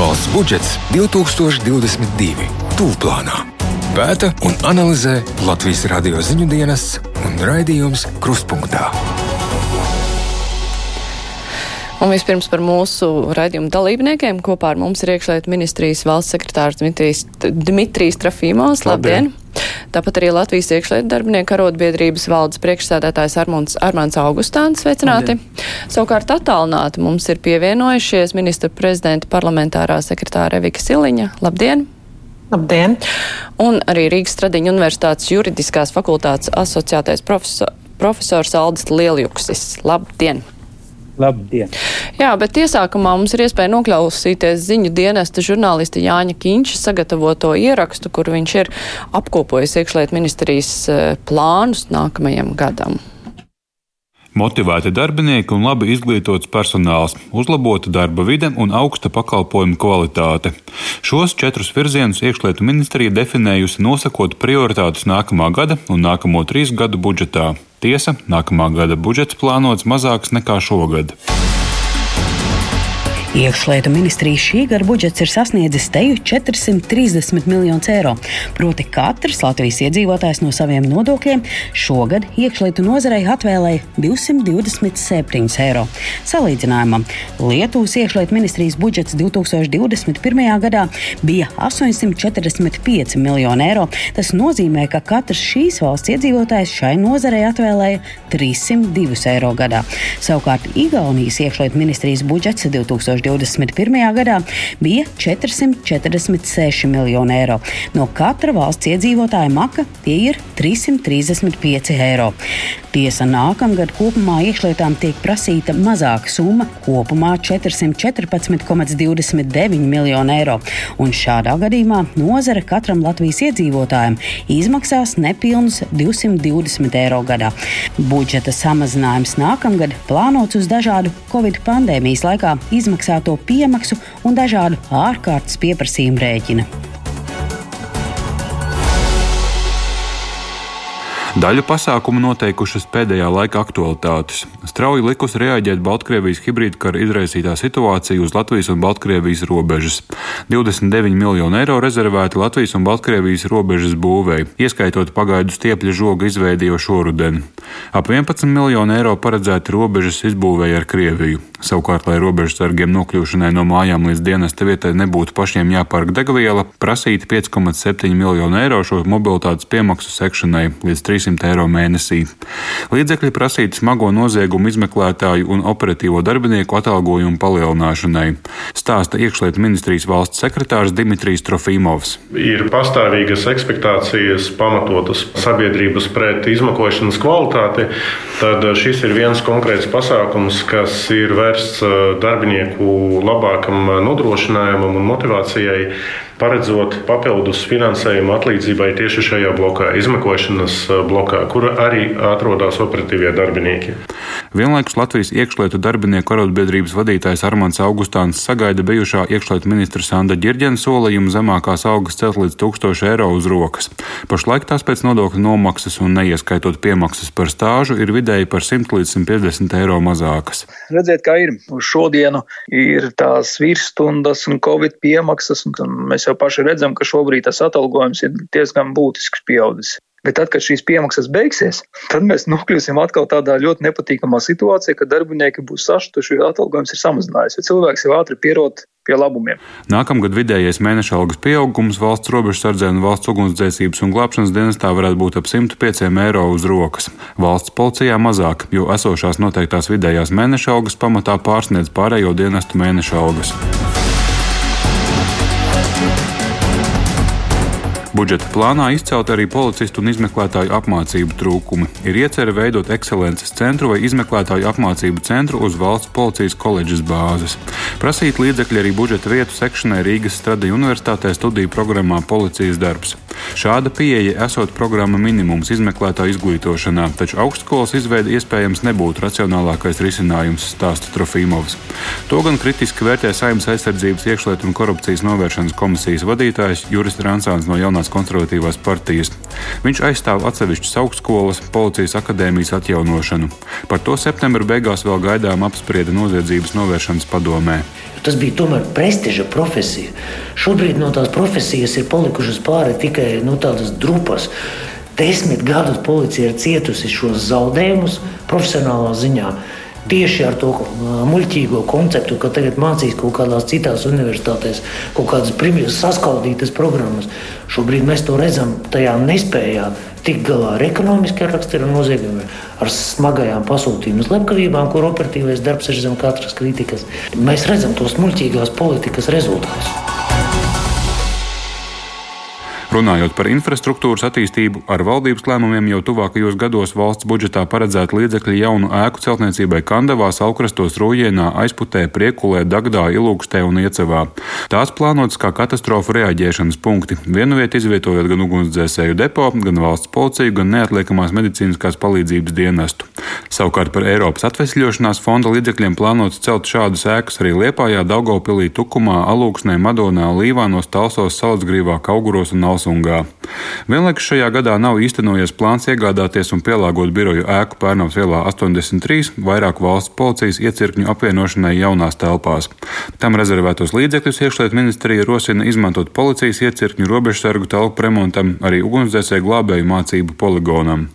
Valsts budžets 2022. Tūplānā. Pēta un analizē Latvijas radio ziņu dienas un raidījums Krustpunktā. Un vispirms par mūsu raidījumu dalībniekiem. Kopā ar mums ir iekšlietu ministrijas valsts sekretārs Dmitrijs, Dmitrijs Trafīmos. Labdien! Labdien. Tāpat arī Latvijas iekšlietu darbinieku arotbiedrības valdes priekšsēdētājs Armons, Armāns Augustāns. Sveicināti! Labdien. Savukārt attālināti mums ir pievienojušies ministra prezidenta parlamentārā sekretāra Evika Siliņa. Labdien! Labdien! Un arī Rīgas Stradiņa Universitātes juridiskās fakultātes asociētais profesor, profesors Aldis Lieljuksis. Labdien! Labdien! Jā, bet iesākumā mums ir iespēja noklausīties ziņu dienesta žurnālista Jāņa Kīņša sagatavoto ierakstu, kur viņš ir apkopojis iekšliet ministrijas eh, plānus nākamajam gadam. Motivēti darbinieki un labi izglītots personāls, uzlabota darba vide un augsta pakalpojumu kvalitāte. Šos četrus virzienus iekšlietu ministrija definējusi nosakot prioritātus nākamā gada un nākamo trīs gadu budžetā. Tiesa, nākamā gada budžets plānots mazāks nekā šogad. Iekšlietu ministrijas šī gada budžets ir sasniedzis teju 430 miljonus eiro. Proti, katrs Latvijas iedzīvotājs no saviem nodokļiem šogad iekšlietu nozarei atvēlēja 227 eiro. Salīdzinājumam, Lietuvas iekšlietu ministrijas budžets 2021. gadā bija 845 miljoni eiro. Tas nozīmē, ka katrs šīs valsts iedzīvotājs šai nozarei atvēlēja 302 eiro gadā. Savukārt Igaunijas iekšlietu ministrijas budžets 2021. 2021. gadā bija 446 miljoni eiro. No katra valsts iedzīvotāja maka tie ir 335 eiro. Tiesa nākamgad kopumā iekšlietām tiek prasīta mazāka summa, kopumā 414,29 miljonu eiro. Un šādā gadījumā nozare katram Latvijas iedzīvotājam izmaksās nepilnus 220 eiro gadā. Budžeta samazinājums nākamgad plānots uz dažādu Covid pandēmijas laikā izmaksāt maksāto piemaksu un dažādu ārkārtas pieprasījumu rēķina. Daļu pasākumu noteikušas pēdējā laika aktualitātes. Strauji likus reaģēt Baltkrievijas hibrīdkara izraisītā situācija uz Latvijas un Baltkrievijas robežas. 29 miljonu eiro rezervēti Latvijas un Baltkrievijas robežas būvēi, ieskaitot pagaidu stiepļa žoga izveidi jau šoruden. Ap 11 miljonu eiro paredzēti robežas izbūvēja ar Krieviju. Savukārt, lai robežsargiem nokļūšanai no mājām līdz dienesta vietai nebūtu pašiem jāpērk degviela, prasīti 5,7 miljonu eiro šo mobilitātes piemaksu sekšanai līdz 3 300 eiro mēnesī. Līdzekļi prasīti smago noziegumu izmeklētāju un operatīvo darbinieku atalgojumu palielināšanai, stāsta iekšlietu ministrijas valsts sekretārs Dimitrijs Trofīmovs. Ir pastāvīgas ekspektācijas pamatotas sabiedrības pret izmeklēšanas kvalitāti, tad šis ir viens konkrēts pasākums, kas ir vērsts darbinieku labākam nodrošinājumam un motivācijai paredzot papildus finansējumu atlīdzībai tieši šajā blokā, izmeklēšanas eh, blokā, kur arī atrodas operatīvie darbinieki. Vienlaikus Latvijas iekšlietu darbinieku arotbiedrības vadītājs Armāns Augustāns sagaida bijušā iekšlietu ministra Sanda Girģena solījumu zemākās algas celt līdz 1000 eiro uz rokas. Pašlaik tās pēc nodokļu nomaksas un neieskaitot piemaksas par stāžu ir vidēji par 100 līdz 150 eiro mazākas. Redziet, kā ir. Uz šodienu ir tās virsstundas un covid piemaksas, un mēs jau paši redzam, ka šobrīd tas atalgojums ir diezgan būtisks pieaudzis. Bet tad, kad šīs piemaksas beigsies, tad mēs nokļūsim atkal tādā ļoti nepatīkamā situācijā, ka darbinieki būs sašutuši, jo atalgojums ir samazinājies, jo cilvēks jau ātri pierod pie labumiem. Nākamgad vidējais mēneša algas pieaugums valsts robežsardzē un valsts ugunsdzēsības un glābšanas dienestā varētu būt ap 105 eiro uz rokas. Valsts policijā mazāk, jo esošās noteiktās vidējās mēneša algas pamatā pārsniedz pārējo dienestu mēneša algas. Budžeta plānā izcelt arī policistu un izmeklētāju apmācību trūkumi. Ir iecerē veidot ekscelences centru vai izmeklētāju apmācību centru uz valsts policijas koledžas bāzes. Prasīt līdzekļi arī budžeta vietu sekšanai Rīgas Stradiņu universitātē studiju programmā Policijas darbs. Šāda pieeja esot programma minimums izmeklētāju izglītošanā, taču augstskolas izveide iespējams nebūtu racionālākais risinājums, stāsta Trofīmovs. To gan kritiski vērtē Saimnes aizsardzības iekšlietu un korupcijas novēršanas komisijas vadītājs Juris Ransāns no jaunās Nacionālās konservatīvās partijas. Viņš aizstāv atsevišķas augstskolas, policijas akadēmijas atjaunošanu. Par to septembra beigās vēl gaidām apsprieda noziedzības novēršanas padomē. Tas bija tomēr prestiža profesija. Šobrīd no tās profesijas ir palikušas pāri tikai nu, tādas drupas. Desmit gadus policija ir cietusi šos zaudējumus profesionālā ziņā. Tieši ar to muļķīgo konceptu, ka tagad mācīs kaut kādās citās universitātēs, kaut kādas primitīvas saskaldītas programmas. Šobrīd mēs to redzam, tajā nespējā tikt galā ar ekonomiskiem rakstura noziegumiem, ar smagajām pasūtījumu slepkavībām, kur operatīvais darbs ir zem katras kritikas. Mēs redzam tos muļķīgās politikas rezultātus. Runājot par infrastruktūras attīstību, ar valdības lēmumiem jau tuvākajos gados valsts budžetā paredzēta līdzekļi jaunu ēku celtniecībai Kandavā, Saukrastos, Rojienā, Aizputē, Priekulē, Dagdā, Ilūkstē un Iecevā. Tās plānotas kā katastrofu reaģēšanas punkti, vienu vietu izvietojot gan ugunsdzēsēju depo, gan valsts policiju, gan neatliekamās medicīniskās palīdzības dienestu. Savukārt par Eiropas atvesļošanās fonda līdzekļiem plānots celt šādas ēkas arī Liepājā, Daugopilī, Tukumā, Alūksnē, Madonā, Līvānos, Talsos, Salacgrīvā, Kauguros un Alsā. Kalsungā. Vienlaikus šajā gadā nav īstenojies plāns iegādāties un pielāgot biroju ēku Pērnavas ielā 83 vairāk valsts policijas iecirkņu apvienošanai jaunās telpās. Tam rezervētos līdzekļus iekšliet ministrija rosina izmantot policijas iecirkņu robežsargu telpu remontam, arī ugunsdzēsēju glābēju mācību poligonam.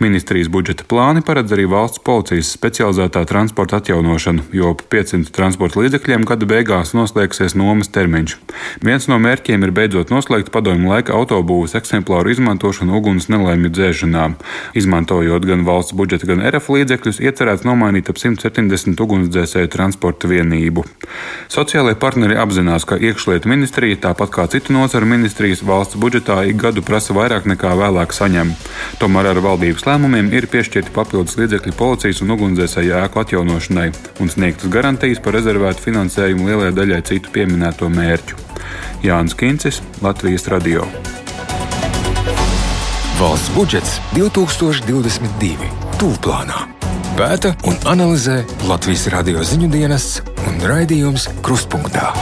Ministrijas budžeta plāni paredz arī valsts policijas specializētā transporta atjaunošanu, jo ap 500 transporta līdzekļiem gada beigās noslēgsies nomas termiņš. Viens no mērķiem ir beidzot noslēgt padomju laika autobūvas eksemplāru izmantošanu uguns nelaimju dzēšanā. Izmantojot gan valsts budžeta, gan RF līdzekļus, iecerēts nomainīt ap 170 ugunsdzēsēju transporta vienību. Sociālajie partneri apzinās, ka iekšlietu ministrija, tāpat kā citu nozaru ministrijas, valsts budžetā ik gadu prasa vairāk nekā vēlāk saņem. Tomēr ar valdības lēmumiem ir piešķirti papildus līdzekļi policijas un ugunsdzēsēju ēku atjaunošanai un sniegtas garantijas par rezervētu finansējumu lielai daļai citu pieminēto mērķu. Jānis Kincis, Latvijas Radio. Valsts budžets 2022. Tūplānā. Pēta un analizē Latvijas radio ziņu dienas un raidījums Krustpunktā.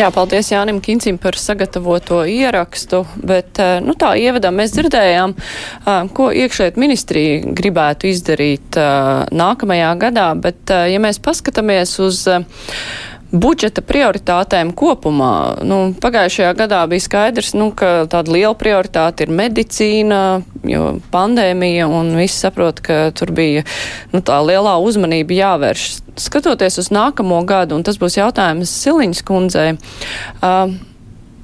Jā, paldies Jānim Kincim par sagatavoto ierakstu, bet nu, tā ievadā mēs dzirdējām, ko iekšēt ministrija gribētu izdarīt nākamajā gadā, bet ja mēs paskatāmies uz budžeta prioritātēm kopumā. Nu, pagājušajā gadā bija skaidrs, nu, ka tāda liela prioritāte ir medicīna, jo pandēmija un visi saprot, ka tur bija nu, tā lielā uzmanība jāvērš. Skatoties uz nākamo gadu, un tas būs jautājums Siliņas kundzei. Uh,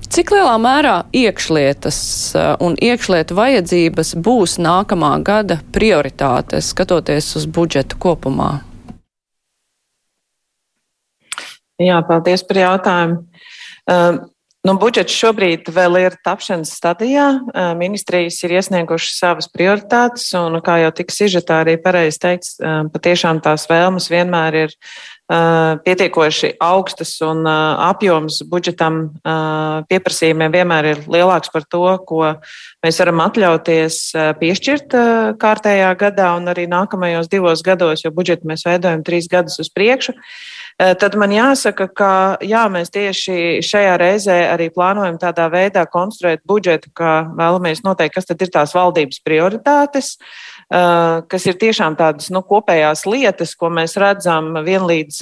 Cik lielā mērā iekšlietas un iekšlietu vajadzības būs nākamā gada prioritāte, skatoties uz budžetu kopumā? Jā, paldies par jautājumu. Uh, Nu, budžets šobrīd vēl ir tapšanas stadijā. Uh, ministrijas ir iesniegušas savas prioritātes, un, kā jau tika sižetā arī pareizi teikts, uh, patiešām tās vēlmes vienmēr ir pietiekoši augstas, un apjoms budžetam pieprasījumiem vienmēr ir lielāks par to, ko mēs varam atļauties piešķirt kārtējā gadā un arī nākamajos divos gados, jo budžetu mēs veidojam trīs gadus uz priekšu. Tad man jāsaka, ka jā, mēs tieši šajā reizē arī plānojam tādā veidā konstruēt budžetu, ka vēlamies noteikt, kas tad ir tās valdības prioritātes, kas ir tiešām tādas nu, kopējās lietas, ko mēs redzam vienlīdz,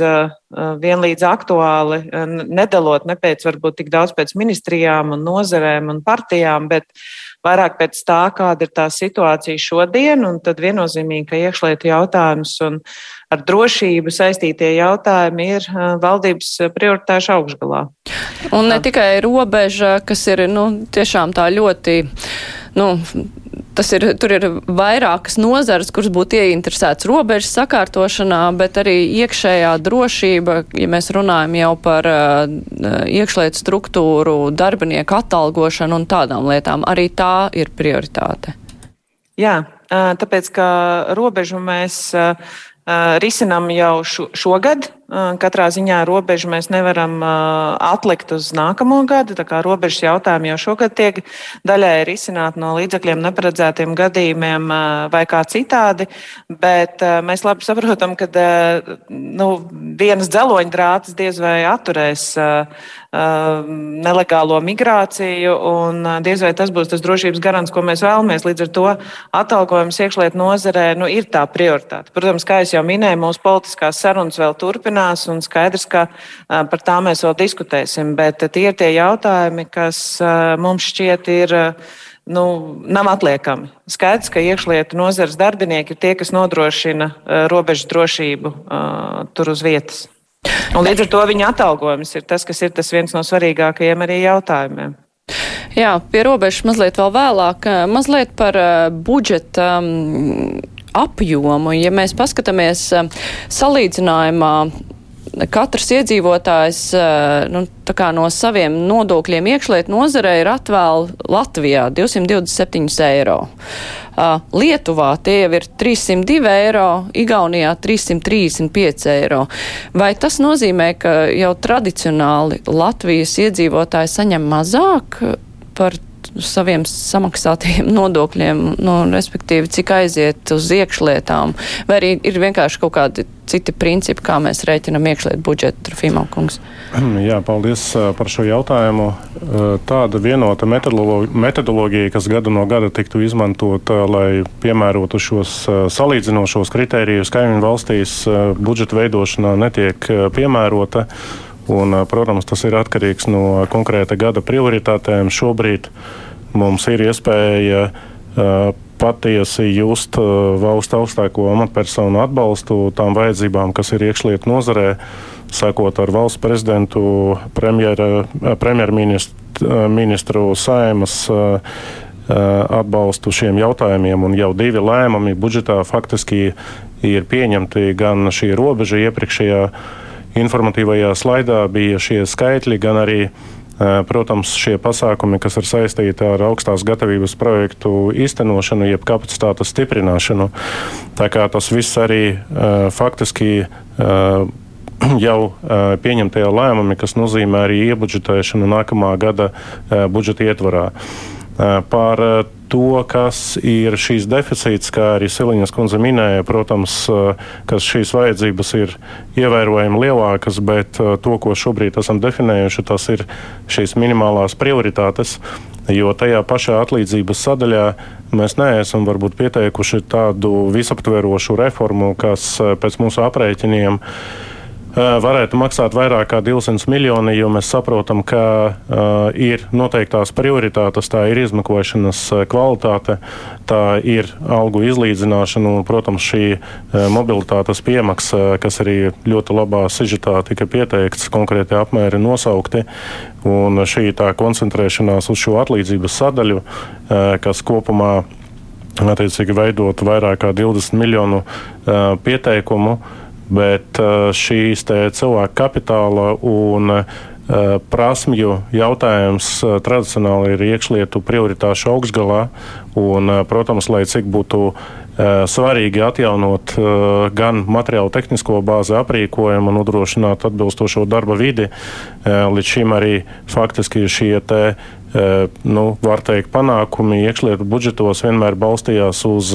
vienlīdz aktuāli, nedalot ne pēc varbūt tik daudz pēc ministrijām un nozerēm un partijām, bet vairāk pēc tā, kāda ir tā situācija šodien, un tad viennozīmīgi, ka iekšlietu jautājums un ar drošību saistītie jautājumi ir valdības prioritāšu augšgalā. Un ne tikai robeža, kas ir nu, tiešām tā ļoti. Nu, tas ir, tur ir vairākas nozares, kuras būtu ieinteresētas robežas sakārtošanā, bet arī iekšējā drošība, ja mēs runājam jau par uh, iekšlietu struktūru, darbinieku atalgošanu un tādām lietām, arī tā ir prioritāte. Jā, tāpēc, ka robežu mēs risinām jau šo, šogad. Katrā ziņā robežu mēs nevaram atlikt uz nākamo gadu. Tā kā robežas jautājumi jau šogad tiek daļai risināti no līdzekļiem neparedzētiem gadījumiem vai kā citādi. Bet mēs labi saprotam, ka nu, vienas dzeloņdrātas diez vai atturēs nelegālo migrāciju, un diez vai tas būs tas drošības garants, ko mēs vēlamies. Līdz ar to atalgojums iekšlietu nozarē nu, ir tā prioritāte. Protams, kā jau minēju, mūsu politiskās sarunas vēl turpinās, un skaidrs, ka par tām mēs vēl diskutēsim. Bet tie ir tie jautājumi, kas mums šķiet ir. Nu, nav atliekami. Skaidrs, ka iekšlietu nozares darbinieki ir tie, kas nodrošina robežu drošību tur uz vietas. Un līdz ar to viņa atalgojums ir tas, kas ir tas viens no svarīgākajiem arī jautājumiem. Jā, pie robežas mazliet vēl vēlāk. Mazliet par budžeta apjomu. Ja mēs paskatāmies uh, salīdzinājumā katrs iedzīvotājs nu, no saviem nodokļiem iekšliet nozarē ir atvēl Latvijā 227 eiro. Lietuvā tie jau ir 302 eiro, Igaunijā 335 eiro. Vai tas nozīmē, ka jau tradicionāli Latvijas iedzīvotāji saņem mazāk par saviem samaksātajiem nodokļiem, nu, respektīvi, cik aiziet uz iekšlietām, vai arī ir vienkārši kaut kādi citi principi, kā mēs rēķinam iekšlietu budžetu, Fīmalkungs? Jā, paldies par šo jautājumu. Tāda vienota metodoloģija, kas gadu no gada tiktu izmantota, lai piemērotu šos salīdzinošos kritērijus kaimiņu valstīs, budžeta veidošanā netiek piemērota. Un, protams, tas ir atkarīgs no konkrēta gada prioritātēm. Šobrīd mums ir iespēja patiesi just valsts augstāko amatpersonu atbalstu tām vajadzībām, kas ir iekšlietu nozarē, sākot ar valsts prezidentu, premjerministru saimas atbalstu šiem jautājumiem, un jau divi lēmumi budžetā faktiski ir pieņemti. Gan šī robeža iepriekšējā informatīvajā slaidā bija šie skaitļi, gan arī, protams, šie pasākumi, kas ir saistīti ar augstās gatavības projektu īstenošanu, jeb kapacitātes stiprināšanu. Tā kā tas viss arī faktiski jau pieņemtajā lēmumi, kas nozīmē arī iebudžetēšanu nākamā gada budžeta ietvarā. Par to, kas ir šīs deficīts, kā arī Siliņas kundze minēja, protams, ka šīs vajadzības ir ievērojami lielākas, bet to, ko šobrīd esam definējuši, tas ir šīs minimālās prioritātes. Jo tajā pašā atlīdzības sadaļā mēs neesam varbūt pieteikuši tādu visaptverošu reformu, kas pēc mūsu aprēķiniem uh, varētu maksāt vairāk kā 200 miljoni, jo mēs saprotam, ka uh, ir noteiktās prioritātes, tā ir izmeklēšanas kvalitāte, tā ir algu izlīdzināšana un, protams, šī uh, mobilitātes piemaksa, kas arī ļoti labā sižetā tika pieteikts, konkrēti apmēri nosaukti. Un šī tā koncentrēšanās uz šo atlīdzības sadaļu, uh, kas kopumā attiecīgi veidot vairāk kā 20 miljonu pieteikumu, uh, bet uh, šīs cilvēku kapitāla un uh, prasmju jautājums uh, tradicionāli ir iekšlietu prioritāšu augstgalā. Un, protams, lai cik būtu svarīgi atjaunot gan materiālu tehnisko bāzi, aprīkojumu, nodrošināt atbilstošo darba vidi, līdz šim arī faktiski šie nu, var teikt, panākumi iekšlietu budžetos vienmēr balstījās uz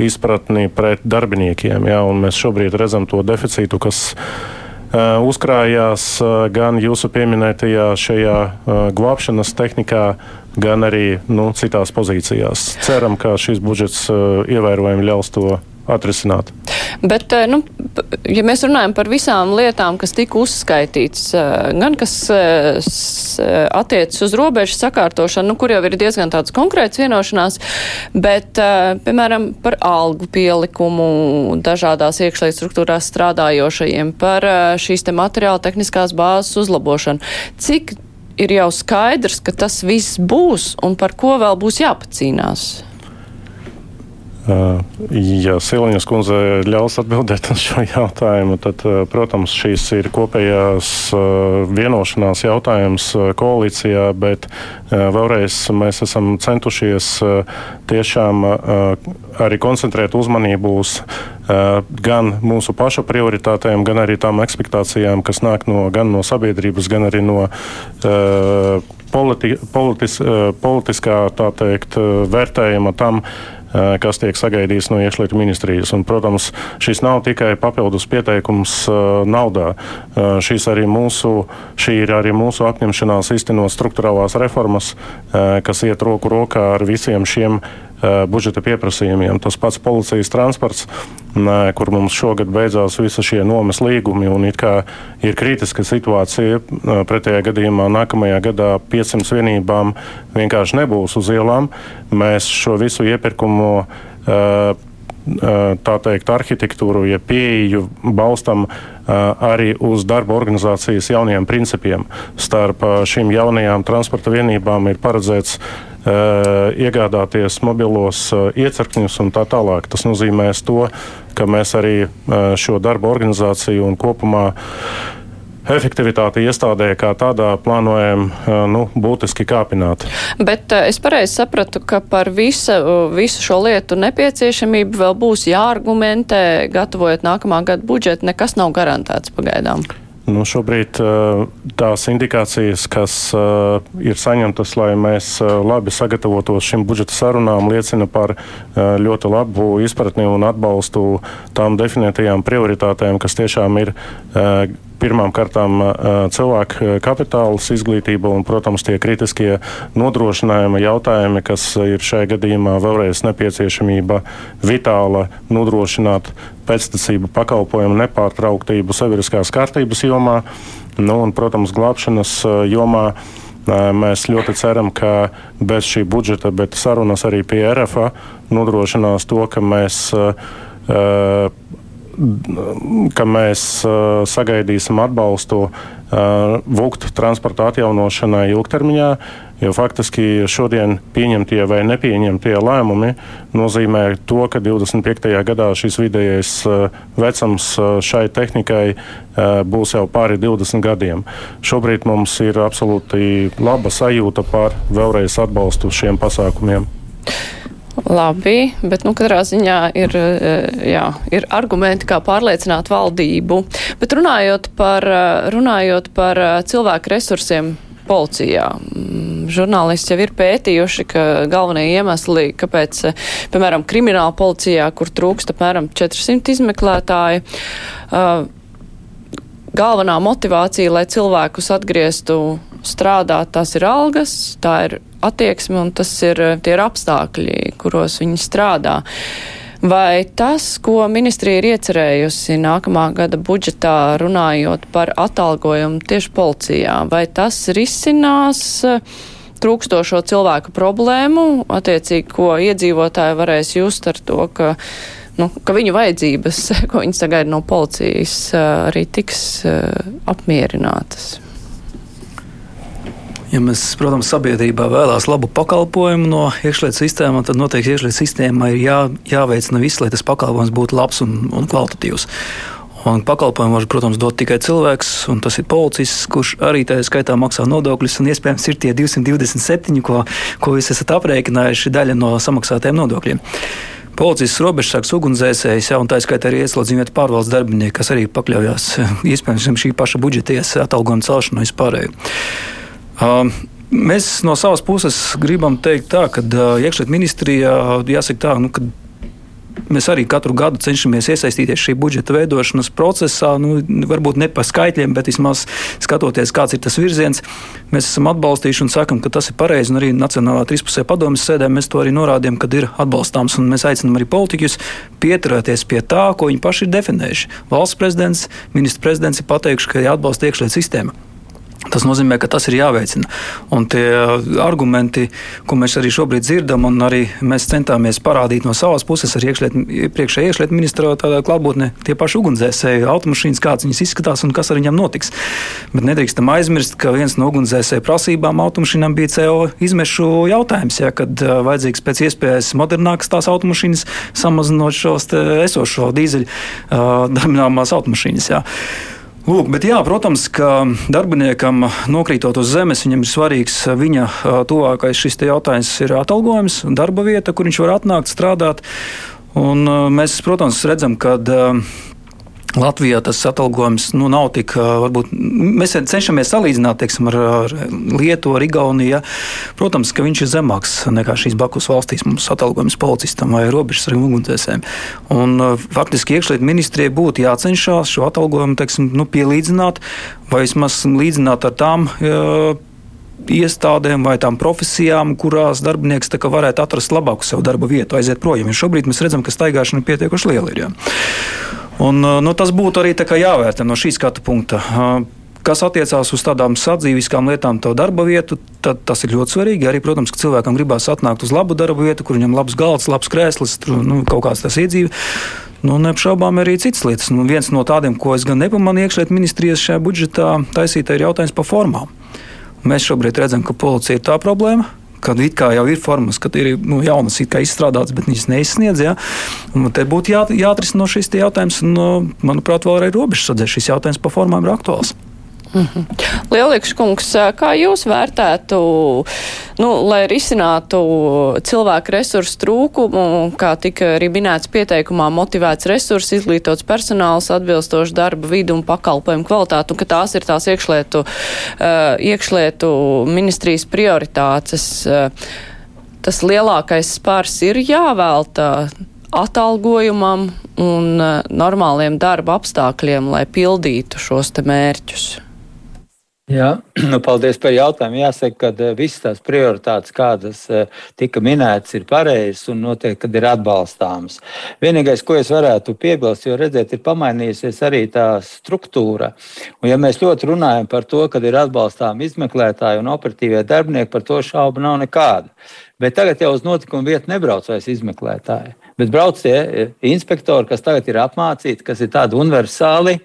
izpratni pret darbiniekiem. Jā, mēs šobrīd redzam to deficītu, kas uzkrājās gan jūsu pieminētajā šajā glābšanas tehnikā, gan arī nu, citās pozīcijās. Ceram, ka šis budžets ievērojami ļaus to atrisināt. Bet, eh, nu, ja mēs runājam par visām lietām, kas tika uzskaitīts, eh, gan kas eh, attiecas uz robežu sakārtošanu, nu, kur jau ir diezgan tāds konkrēts vienošanās, bet, piemēram, par algu pielikumu dažādās iekšlietu struktūrās strādājošajiem, par šīs te materiāla tehniskās bāzes uzlabošanu. Cik ir jau skaidrs, ka tas viss būs un par ko vēl būs jāpacīnās? Ja Siliņas kundze ļaus atbildēt uz šo jautājumu, tad, protams, šīs ir kopējās vienošanās jautājums koalīcijā, bet vēlreiz mēs esam centušies tiešām arī koncentrēt uzmanību uz gan mūsu pašu prioritātēm, gan arī tām ekspektācijām, kas nāk no, gan no sabiedrības, gan arī no politi, politis, politiskā teikt, vērtējuma tam, kas tiek sagaidīts no iekšlietu ministrijas. Un, protams, šis nav tikai papildus pieteikums naudā. Šis arī mūsu, šī ir arī mūsu apņemšanās iztenot struktūrālās reformas, kas iet roku rokā ar visiem šiem budžeta pieprasījumiem. Tas pats policijas transports, kur mums šogad beidzās visi šie nomas līgumi, un it kā ir kritiska situācija. Pretējā gadījumā nākamajā gadā 500 vienībām vienkārši nebūs uz ielām. Mēs šo visu iepirkumu tā teikt, arhitektūru, ja pieeju balstam arī uz darba organizācijas jauniem principiem. Starp šīm jaunajām transporta vienībām ir paredzēts iegādāties mobilos iecirkņus un tā tālāk. Tas nozīmē to, ka mēs arī šo darba organizāciju un kopumā efektivitāti iestādē kā tādā plānojam nu, būtiski kāpināt. Bet es pareizi sapratu, ka par visu, visu šo lietu nepieciešamību vēl būs jāargumentē, gatavojot nākamā gada budžetu. Nekas nav garantēts pagaidām. Nu, šobrīd tās indikācijas, kas ir saņemtas, lai mēs labi sagatavotos šim budžeta sarunām, liecina par ļoti labu izpratni un atbalstu tām definētajām prioritātēm, kas tiešām ir pirmām kārtām cilvēku kapitāls, izglītība un, protams, tie kritiskie nodrošinājuma jautājumi, kas ir šajā gadījumā vēlreiz nepieciešamība vitāla nodrošināt pēctecību pakalpojumu nepārtrauktību sabiedriskās kārtības jomā, nu, un, protams, glābšanas jomā. Mēs ļoti ceram, ka bez šī budžeta, bet sarunas arī pie RFA nodrošinās to, ka mēs uh, ka mēs uh, sagaidīsim atbalstu uh, vulktu transporta atjaunošanai ilgtermiņā, jo faktiski šodien pieņemtie vai nepieņemtie lēmumi nozīmē to, ka 25. gadā šis vidējais uh, vecums šai tehnikai būs jau pāri 20 gadiem. Šobrīd mums ir absolūti laba sajūta par vēlreiz atbalstu šiem pasākumiem. Labi, bet nu, katrā ziņā ir, eh, jā, ir argumenti, kā pārliecināt valdību. Bet runājot par, eh, runājot par eh, cilvēku resursiem policijā. Mm, žurnālisti jau ir pētījuši, ka galvenie iemesli, kāpēc, piemēram, krimināla policijā, kur trūkst apmēram 400 izmeklētāju, galvenā motivācija, lai cilvēkus atgrieztu strādāt, tās ir algas, tā ir attieksme un tas ir tie ir apstākļi, kuros viņi strādā. Vai tas, ko ministrija ir iecerējusi nākamā gada budžetā, runājot par atalgojumu tieši policijā, vai tas risinās trūkstošo cilvēku problēmu, attiecīgi, ko iedzīvotāji varēs just ar to, ka nu, ka viņu vajadzības, ko viņi sagaida no policijas, arī tiks apmierinātas. Ja mēs, protams, sabiedrībā vēlās labu pakalpojumu no iekšlietu sistēmām, tad noteikti iekšlietu sistēmai ir jā, jāveicina viss, lai tas pakalpojums būtu labs un, un kvalitatīvs. Un pakalpojumu var, protams, dot tikai cilvēks, un tas ir policists, kurš arī tajā skaitā maksā nodokļus. Iespējams, ir tie 227, ko, ko jūs esat aprēķinājuši, daļa no samaksātajiem nodokļiem. Policijas robežsargs, ugunsdzēsējs, ja, un tā skaitā arī ieslodzījumiet pārvaldes darbinieki, kas arī pakļaujās iespējams šī paša budžeties atalgojuma celšanai vispārēju. Um, mēs no savas puses gribam teikt, tā, ka uh, iekšlietu ministrijā jāsaka tā, nu, ka Mēs arī katru gadu cenšamies iesaistīties šī budžeta veidošanas procesā. Nu, varbūt ne par skaitļiem, bet vismaz skatoties, kāds ir tas virziens. Mēs esam atbalstījuši un sakam, ka tas ir pareizi. Arī Nacionālā trīspusē padomjas sēdē mēs to arī norādījām, ka ir atbalstāms. Mēs aicinām arī politiķus pieturēties pie tā, ko viņi paši ir definējuši. Valsts prezidents, ministrs prezidents ir pateikuši, ka jāatbalsta iekšlietu sistēma. Tas nozīmē, ka tas ir jāveicina. Un tie argumenti, ko mēs arī šobrīd dzirdam, un arī mēs centāmies parādīt no savas puses ar priekšējā iekšlietu ministra klātbūtnē, tie paši ugunsdzēsēji, automašīnas, kādas viņas izskatās un kas ar viņiem notiks. Bet nedrīkstam aizmirst, ka viens no ugunsdzēsēju prasībām automašīnām bija CO izmešu jautājums, ja, kad vajadzīgs pēc iespējas modernākas tās automašīnas, samazinot šos esošo dīzeļu darbināmās automašīnas. Ja. Lūk, bet jā, protams, ka darbiniekam nokrītot uz zemes, viņam ir svarīgs viņa tuvākais šis jautājums ir atalgojums, darba vieta, kur viņš var atnākt strādāt. Un, mēs, protams, redzam, ka Latvijā tas atalgojums nu, nav tik, varbūt mēs cenšamies salīdzināt teiksim, ar, ar Lietuvu, ar Igauniju. Ja. Protams, ka viņš ir zemāks nekā šīs Bakus valstīs. Mums atalgojums policistam vai robežas ar ugunsdzēsēm. Un faktiski iekšlietu ministrijai būtu jācenšas šo atalgojumu teiksim, nu, pielīdzināt vai vismaz līdzināt ar tām. Ja, iestādēm vai tām profesijām, kurās darbinieks varētu atrast labāku savu darba vietu, aiziet projām. Jo šobrīd mēs redzam, ka staigāšana pietiekuši liela. Ir, ja. Un, nu, tas būtu arī jāvērtē no šī skatu punkta. Kas attiecās uz tādām sadzīviskām lietām, to darba vietu, tad tas ir ļoti svarīgi. Arī, protams, ka cilvēkam gribās atnākt uz labu darba vietu, kur viņam labs galds, labs krēsls, tur, nu, kaut kāds tas iedzīve. Nu, neapšaubām arī citas lietas. Nu, viens no tādiem, ko es gan nepamanīju iekšlietu ministrijas šajā budžetā, taisītā ir jautājums par formām. Mēs šobrīd redzam, ka policija ir tā problēma kad it kā jau ir formas, kad ir nu, jaunas izstrādātas, bet viņas neizsniedz. Ja? Un te būtu jā, jāatrisina no šis jautājums, un, nu, manuprāt, vēl arī robežsardzē šis jautājums par formām ir aktuāls. Mm -hmm. Lielīgs kungs, kā jūs vērtētu, nu, lai risinātu cilvēku resursu trūkumu, kā tika arī minēts pieteikumā, motivēts resurss, izglītots personāls, atbilstoši darba vidu un pakalpojumu kvalitātu, un ka tās ir tās iekšlietu, iekšlietu ministrijas prioritātes. Tas lielākais spārs ir jāvelta atalgojumam un normāliem darba apstākļiem, lai pildītu šos te mērķus. Jā, nu, paldies par jautājumu. Jāsaka, ka eh, visas tās prioritātes, kādas eh, tika minētas, ir pareizas un noteikti ir atbalstāmas. Vienīgais, ko es varētu piebilst, jo redzēt, ir pamainījusies arī tā struktūra. Un, ja mēs ļoti runājam par to, ka ir atbalstāmi izmeklētāji un operatīvie darbinieki, par to šaubu nav nekāda. Bet tagad jau uz notikumu vietu nebrauc vairs izmeklētāji, bet brauc tie eh, inspektori, kas tagad ir apmācīti, kas ir tādi universāli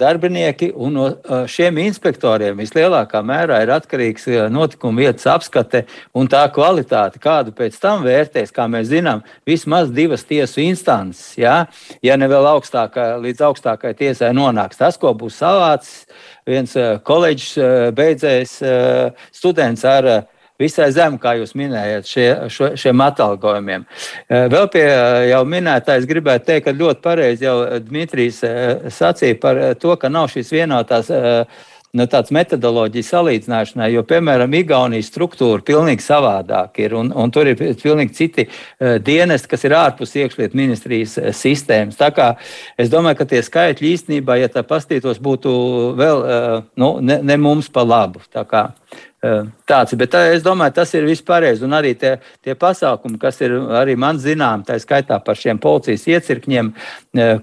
darbinieki, un no šiem inspektoriem vislielākā mērā ir atkarīgs notikuma vietas apskate un tā kvalitāte, kādu pēc tam vērtēs, kā mēs zinām, vismaz divas tiesu instances. Ja, ja ne vēl augstākā, līdz augstākai tiesai nonāks tas, ko būs savācis viens koledžas beidzējs students ar visai zem, kā jūs minējāt, šie, šo, šiem atalgojumiem. Eh, vēl pie eh, jau minētājs gribētu teikt, ka ļoti pareizi jau Dmitrijs eh, sacīja par to, ka nav šīs vienotās nu, tāds metodoloģijas salīdzināšanai, jo, piemēram, Igaunijas struktūra pilnīgi savādāka. Ir, un, un tur ir pilnīgi citi uh, dienesti, kas ir ārpus iekšlietu ministrijas uh, sistēmas. Tā kā es domāju, ka tie skaitļi īstenībā, ja tā pastītos, būtu vēl uh, nu, ne, ne mums pa labu. Tā kā, Tāds, bet tā, es domāju, tas ir vispārējais. Un arī tie, tie pasākumi, kas ir arī man zinām, tā skaitā par šiem policijas iecirkņiem,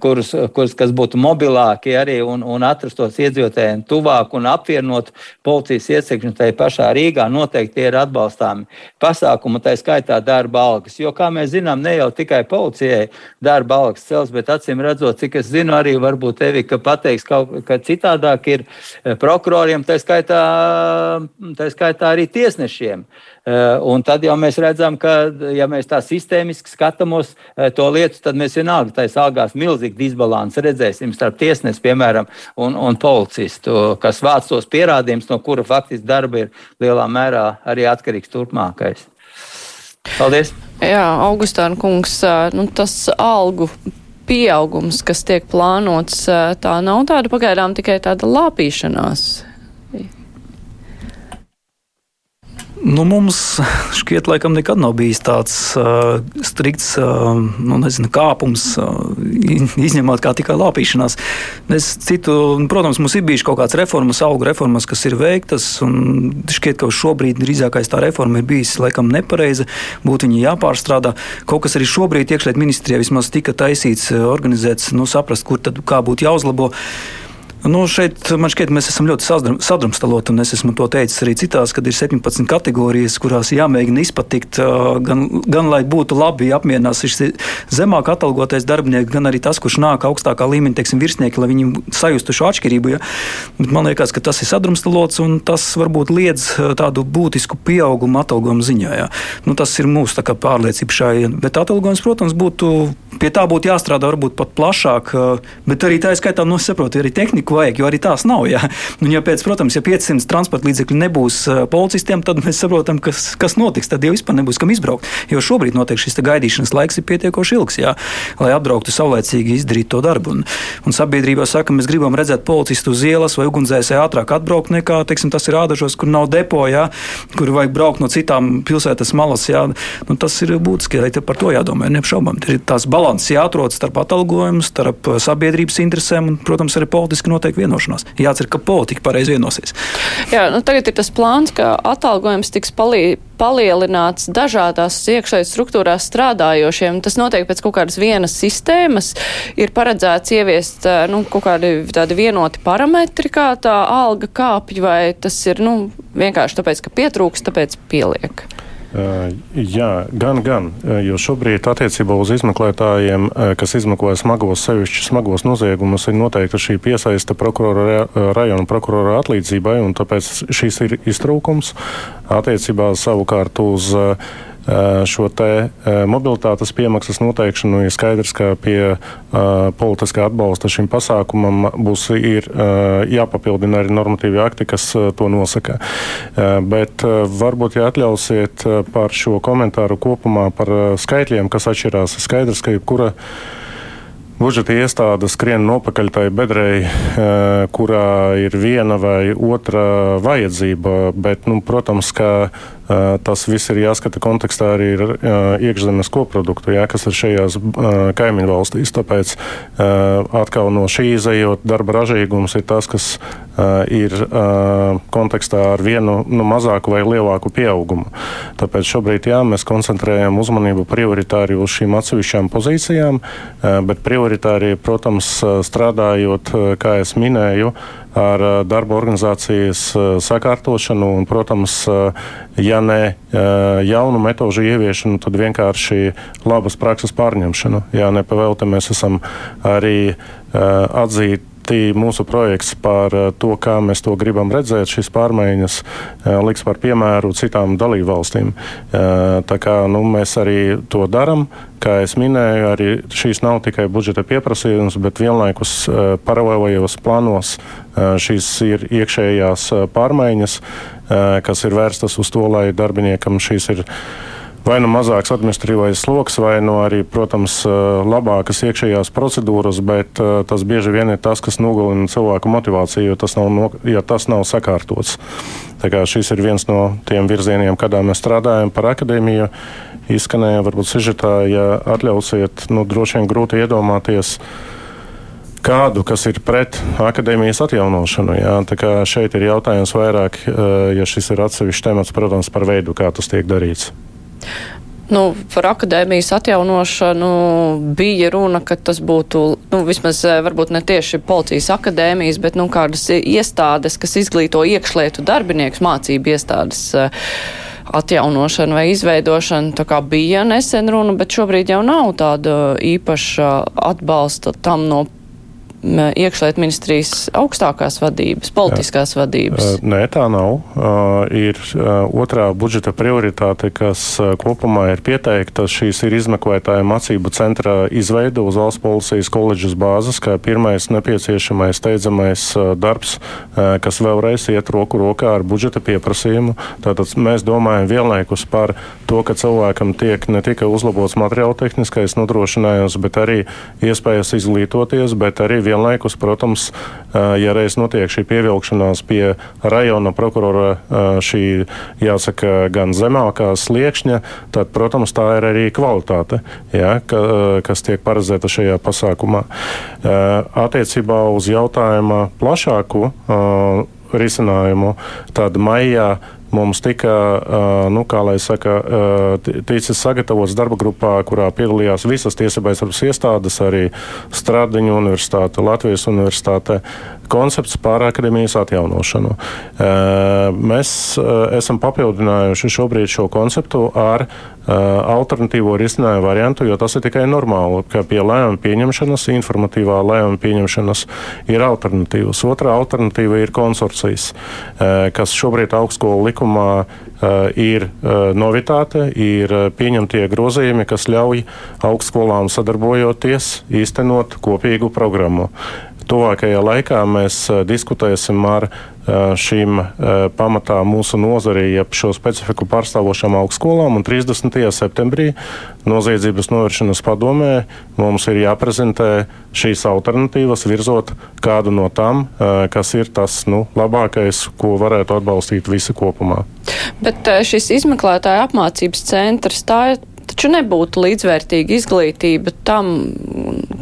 kurus, kurus kas būtu mobilāki arī un, un atrastos iedzīvotājiem tuvāk un apvienot policijas iecirkņu tajā pašā Rīgā, noteikti ir atbalstāmi pasākumi, tā skaitā darba algas. Jo, kā mēs zinām, ne jau tikai policijai darba algas cels, bet acīm redzot, cik es zinu, arī varbūt tevi, ka pateiks kaut kā citādāk ir prokuroriem, tā skaitā. Tā tā skaitā arī tiesnešiem. Eh, un tad jau mēs redzam, ka, ja mēs tā sistēmiski skatāmies eh, to lietu, tad mēs vienalga taisa algās milzīgi disbalansu redzēsim starp tiesnesi, piemēram, un, un policistu, kas vāc tos pierādījumus, no kura faktiski darba ir lielā mērā arī atkarīgs turpmākais. Paldies! Jā, Augustāna kungs, eh, nu, tas algu pieaugums, kas tiek plānots, tā nav tāda pagaidām tikai tāda lāpīšanās. Nu, mums šķiet, laikam, nekad nav bijis tāds uh, strikts uh, nu, nezinu, kāpums, uh, izņemot kā tikai lāpīšanās. Es citu, protams, mums ir bijušas kaut kādas reformas, auga reformas, kas ir veiktas, šķiet, ka šobrīd drīzākais tā reforma ir bijusi laikam nepareiza, būtu viņa jāpārstrādā. Kaut kas arī šobrīd iekšliet ministrijā vismaz tika taisīts, uh, organizēts, nu, saprast, kur tad kā būtu jāuzlabo. Nu, šeit man šķiet, mēs esam ļoti sadrumstaloti, un es esmu to teicis arī citās, kad ir 17 kategorijas, kurās jāmēģina izpatikt, gan, gan lai būtu labi apmierinās šis zemāk atalgotais darbinieks, gan arī tas, kurš nāk augstākā līmeņa, teiksim, virsnieki, lai viņi sajustu šo atšķirību. Ja? Bet man liekas, ka tas ir sadrumstalots, un tas varbūt liedz tādu būtisku pieaugumu atalgojumu ziņā. Ja? Nu, tas ir mūsu pārliecība šai, bet atalgojums, protams, būtu, pie tā būtu jāstrādā varbūt pat plašāk, bet arī tā ir skaitā, nu, saprotu, arī tehnika politiku vajag, jo arī tās nav. Jā. Un, ja pēc, protams, ja 500 transporta līdzekļu nebūs policistiem, tad mēs saprotam, kas, kas notiks. Tad jau vispār nebūs kam izbraukt. Jo šobrīd notiek šis gaidīšanas laiks ir pietiekoši ilgs, jā, lai apbrauktu saulēcīgi izdarīt to darbu. Un, un sabiedrībā saka, mēs gribam redzēt policistu uz ielas vai ugunsdzēsēju ātrāk atbraukt nekā, teiksim, tas ir ādažos, kur nav depo, jā, kur vajag braukt no citām pilsētas malas. Jā. Nu, tas ir būtiski, arī par to jādomā. Neapšaubām, ir tās balanss jāatrod starp atalgojumu, starp sabiedrības interesēm un, protams, arī politiski noteikti vienošanās. Jācer, ka politika pareizi vienosies. Jā, nu, tagad ir tas plāns, ka atalgojums tiks palī, palielināts dažādās iekšējas struktūrās strādājošiem. Tas notiek pēc kaut kādas vienas sistēmas. Ir paredzēts ieviest nu, kaut kādi tādi vienoti parametri, kā tā alga kāpj, vai tas ir nu, vienkārši tāpēc, ka pietrūks, tāpēc pieliek. Jā, gan, gan. Jo šobrīd attiecībā uz izmeklētājiem, kas izmeklē smagos, sevišķi smagos noziegumus, ir noteikta šī piesaista prokurora, rajona prokurora atlīdzībai, un tāpēc šis ir iztrūkums. Attiecībā savukārt uz uh, šo te mobilitātes piemaksas noteikšanu, ir skaidrs, ka pie politiskā atbalsta šim pasākumam būs ir, jāpapildina arī normatīvi akti, kas to nosaka. Bet varbūt, ja atļausiet par šo komentāru kopumā par skaitļiem, kas atšķirās, skaidrs, ka jebkura budžeta iestāde skrien nopakaļ tai bedrei, kurā ir viena vai otra vajadzība. Bet, nu, protams, ka Tas viss ir jāskata kontekstā arī ar iekšzemes koproduktu, jā, kas ir šajās kaimiņu valstīs. Tāpēc atkal no šī izējot darba ražīgums ir tas, kas ir kontekstā ar vienu nu, mazāku vai lielāku pieaugumu. Tāpēc šobrīd jā, mēs koncentrējam uzmanību prioritāri uz šīm atsevišķām pozīcijām, bet prioritāri, protams, strādājot, kā es minēju, ar darba organizācijas sakārtošanu un, protams, ja ne jaunu metožu ieviešanu, tad vienkārši labas prakses pārņemšanu. Jā, nepavēlti mēs esam arī atzīti mūsu projekts par to, kā mēs to gribam redzēt. Šīs pārmaiņas liks par piemēru citām dalībvalstīm. Tā kā nu, mēs arī to darām, kā jau minēju, arī šīs nav tikai budžeta pieprasījums, bet vienlaikus paralēlajos plānos šīs ir iekšējās pārmaiņas, kas ir vērstas uz to, lai darbiniekam šīs ir vai nu mazāks administratīvais sloks, vai nu arī, protams, labākas iekšējās procedūras, bet tas bieži vien ir tas, kas nogalina cilvēku motivāciju, jo tas nav, ja tas nav sakārtots. Tā kā šis ir viens no tiem virzieniem, kādā mēs strādājam par akadēmiju. Izskanēja varbūt sižetā, ja atļausiet, nu, droši vien grūti iedomāties kādu, kas ir pret akadēmijas atjaunošanu. Jā. Tā kā šeit ir jautājums vairāk, ja šis ir atsevišķs temats, protams, par veidu, kā tas tiek darīts. Nu, par akadēmijas atjaunošanu bija runa, ka tas būtu nu, vismaz varbūt ne tieši policijas akadēmijas, bet nu, kādas iestādes, kas izglīto iekšlietu darbiniekus, mācību iestādes atjaunošana vai izveidošana. Tā kā bija nesen runa, bet šobrīd jau nav tāda īpaša atbalsta tam no iekšlietu ministrijas augstākās vadības, politiskās Jā. vadības? Nē, tā nav. Ir otrā budžeta prioritāte, kas kopumā ir pieteikta. Šīs ir izmeklētāja mācību centra izveida uz valsts policijas koledžas bāzes, kā pirmais nepieciešamais steidzamais darbs, kas vēlreiz iet roku rokā ar budžeta pieprasījumu. Tātad mēs domājam vienlaikus par to, ka cilvēkam tiek ne tikai uzlabots materiāla tehniskais nodrošinājums, bet arī iespējas izglītoties, bet arī vienlaikus, protams, ja reiz notiek šī pievilkšanās pie rajona prokurora šī, jāsaka, gan zemākā sliekšņa, tad, protams, tā ir arī kvalitāte, ja, ka, kas tiek paredzēta šajā pasākumā. Attiecībā uz jautājuma plašāku risinājumu, tad maijā Mums tika, nu, kā lai saka, ticis sagatavots darba grupā, kurā piedalījās visas tiesībai sardas iestādes, arī Stradiņu universitāte, Latvijas universitāte, koncepts par akadēmijas atjaunošanu. Mēs esam papildinājuši šobrīd šo konceptu ar alternatīvo risinājumu variantu, jo tas ir tikai normāli, ka pie lēmuma pieņemšanas, informatīvā lēmuma pieņemšanas ir alternatīvas. Otra alternatīva ir konsorcijas, kas šobrīd augstskolu likumā ir novitāte, ir pieņemtie grozījumi, kas ļauj augstskolām sadarbojoties īstenot kopīgu programmu. Tuvākajā laikā mēs diskutēsim ar šīm pamatā mūsu nozarī, jeb šo specifiku pārstāvošām augstskolām. Un 30. septembrī noziedzības novēršanas padomē mums ir jāprezentē šīs alternatīvas, virzot kādu no tām, kas ir tas nu, labākais, ko varētu atbalstīt visi kopumā. Bet šis izmeklētāja apmācības centrs, tā ir taču nebūtu līdzvērtīga izglītība tam,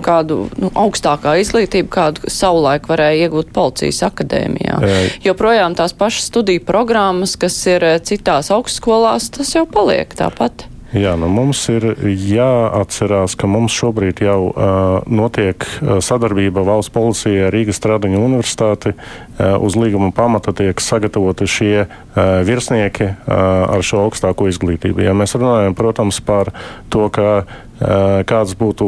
kādu nu, augstākā izglītība, kādu savulaik varēja iegūt policijas akadēmijā. Jo projām tās pašas studiju programmas, kas ir citās augstskolās, tas jau paliek tāpat. Jā, nu mums ir jāatcerās, ka mums šobrīd jau uh, notiek sadarbība valsts policijai ar Rīgas Stradiņu universitāti. Uh, uz līguma pamata tiek sagatavoti šie uh, virsnieki uh, ar šo augstāko izglītību. Ja mēs runājam, protams, par to, ka uh, kāds būtu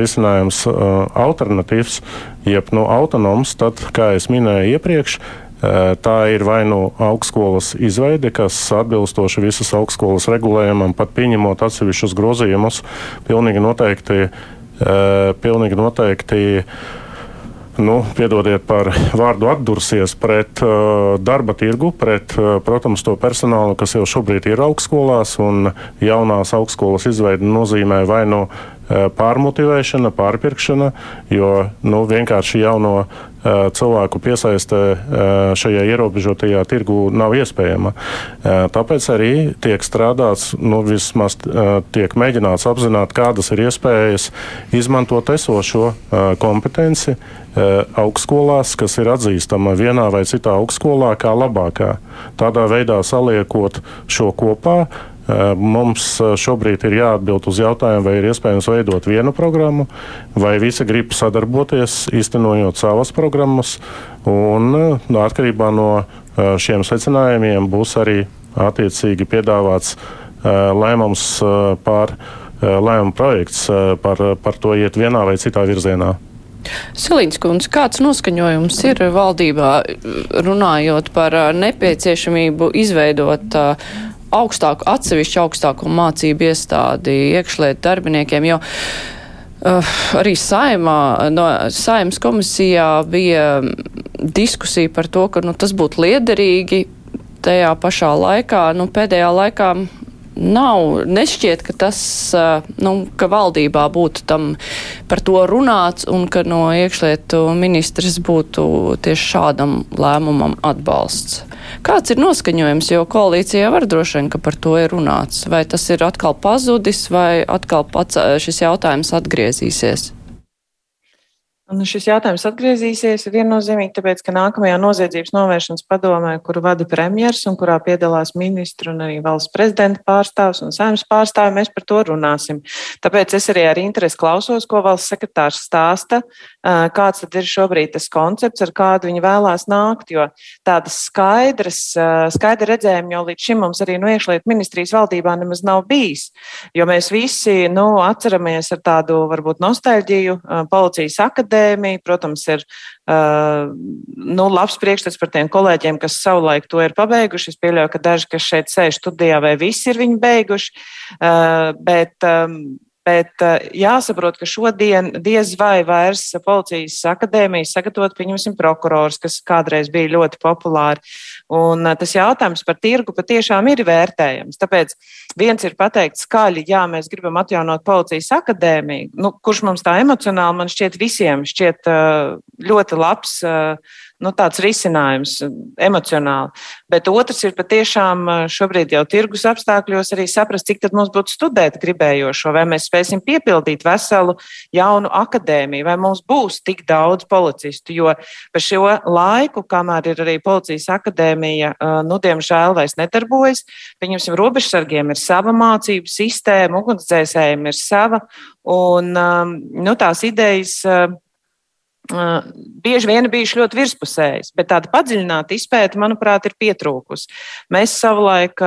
risinājums uh, alternatīvs, jeb nu, autonoms, tad, kā es minēju iepriekš, Tā ir vai nu augstskolas izveide, kas atbilstoši visas augstskolas regulējumam, pat pieņemot atsevišķus grozījumus, pilnīgi noteikti. Pilnīgi noteikti nu, piedodiet par vārdu, atdursies pret uh, darba tirgu, pret, uh, protams, to personālu, kas jau šobrīd ir augstskolās, un jaunās augstskolas izveide nozīmē vai nu uh, pārmotivēšana, pārpirkšana, jo nu, vienkārši jauno cilvēku piesaiste šajā ierobežotajā tirgu nav iespējama. Tāpēc arī tiek strādāts, nu, vismaz tiek mēģināts apzināt, kādas ir iespējas izmantot esošo kompetenci augstskolās, kas ir atzīstama vienā vai citā augstskolā kā labākā. Tādā veidā saliekot šo kopā, Mums šobrīd ir jāatbild uz jautājumu, vai ir iespējams veidot vienu programmu, vai visi grib sadarboties, īstenojot savas programmas. Un, no, atkarībā no šiem secinājumiem būs arī attiecīgi piedāvāts lēmums par lēmumu projekts par, par to iet vienā vai citā virzienā. Silīns kundze, kāds noskaņojums ir valdībā runājot par nepieciešamību izveidot uh, augstāku, atsevišķu augstāko mācību iestādi iekšlietu darbiniekiem, jo uh, arī saimā, no saimas komisijā bija diskusija par to, ka nu, tas būtu liederīgi tajā pašā laikā, nu, pēdējā laikā nav, nešķiet, ka tas, nu, ka valdībā būtu tam par to runāts un ka no iekšlietu ministrs būtu tieši šādam lēmumam atbalsts. Kāds ir noskaņojums, jo koalīcijā var droši vien, ka par to ir runāts? Vai tas ir atkal pazudis vai atkal pats šis jautājums atgriezīsies? Un šis jautājums atgriezīsies viennozīmīgi, tāpēc, ka nākamajā noziedzības novēršanas padomē, kuru vada premjers un kurā piedalās ministru un arī valsts prezidenta pārstāvs un saimnes pārstāvi, mēs par to runāsim. Tāpēc es arī ar interesi klausos, ko valsts sekretārs stāsta, kāds tad ir šobrīd tas koncepts, ar kādu viņi vēlās nākt, jo tādas skaidras, skaidra redzējuma jau līdz šim mums arī no iekšlietu ministrijas valdībā nemaz nav bijis, jo mēs visi, nu, atceramies ar tādu varbūt nostalģiju policijas akadēmiju. Protams, ir nu, labs priekšstats par tiem kolēģiem, kas savulaik to ir pabeiguši. Es pieļauju, ka daži, kas šeit sēž studijā, vai visi ir viņu beiguši. Bet, Bet jāsaprot, ka šodien diez vai vairs policijas akadēmijas sagatavot, pieņemsim, prokurors, kas kādreiz bija ļoti populāri. Un tas jautājums par tirgu patiešām ir vērtējams. Tāpēc viens ir pateikt skaļi, jā, mēs gribam atjaunot policijas akadēmiju, nu, kurš mums tā emocionāli man šķiet visiem šķiet ļoti labs nu, tāds risinājums emocionāli. Bet otrs ir patiešām šobrīd jau tirgus apstākļos arī saprast, cik mums būtu studēt gribējošo, vai mēs spēsim piepildīt veselu jaunu akadēmiju, vai mums būs tik daudz policistu, jo pa šo laiku, kamēr ir arī policijas akadēmija, nu, diemžēl vairs nedarbojas, pieņemsim, robežsargiem ir sava mācību sistēma, ugunsdzēsējiem ir sava, un nu, tās idejas bieži vien bijuši ļoti virspusējas, bet tāda padziļināta izpēta, manuprāt, ir pietrūkusi. Mēs savulaik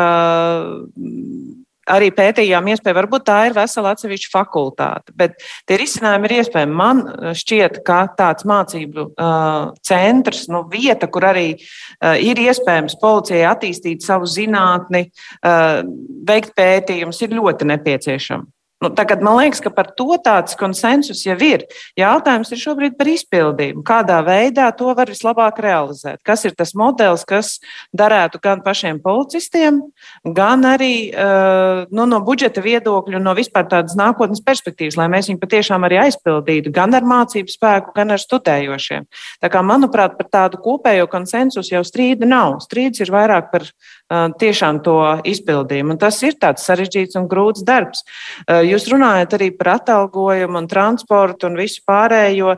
arī pētījām iespēju, varbūt tā ir vesela atsevišķa fakultāte, bet tie risinājumi ir iespējami. Man šķiet, ka tāds mācību uh, centrs, nu, vieta, kur arī uh, ir iespējams policijai attīstīt savu zinātni, uh, veikt pētījumus, ir ļoti nepieciešama. Nu, tagad man liekas, ka par to tāds konsensus jau ir. Jautājums ir šobrīd par izpildījumu. Kādā veidā to var vislabāk realizēt? Kas ir tas modelis, kas darētu gan pašiem policistiem, gan arī uh, nu, no budžeta viedokļa, no vispār tādas nākotnes perspektīvas, lai mēs viņu patiešām arī aizpildītu gan ar mācību spēku, gan ar studējošiem. Tā kā, manuprāt, par tādu kopējo konsensusu jau strīda nav. Strīds ir vairāk par tiešām to izpildījumu. Un tas ir tāds sarežģīts un grūts darbs. Uh, Jūs runājat arī par atalgojumu un transportu un visu pārējo,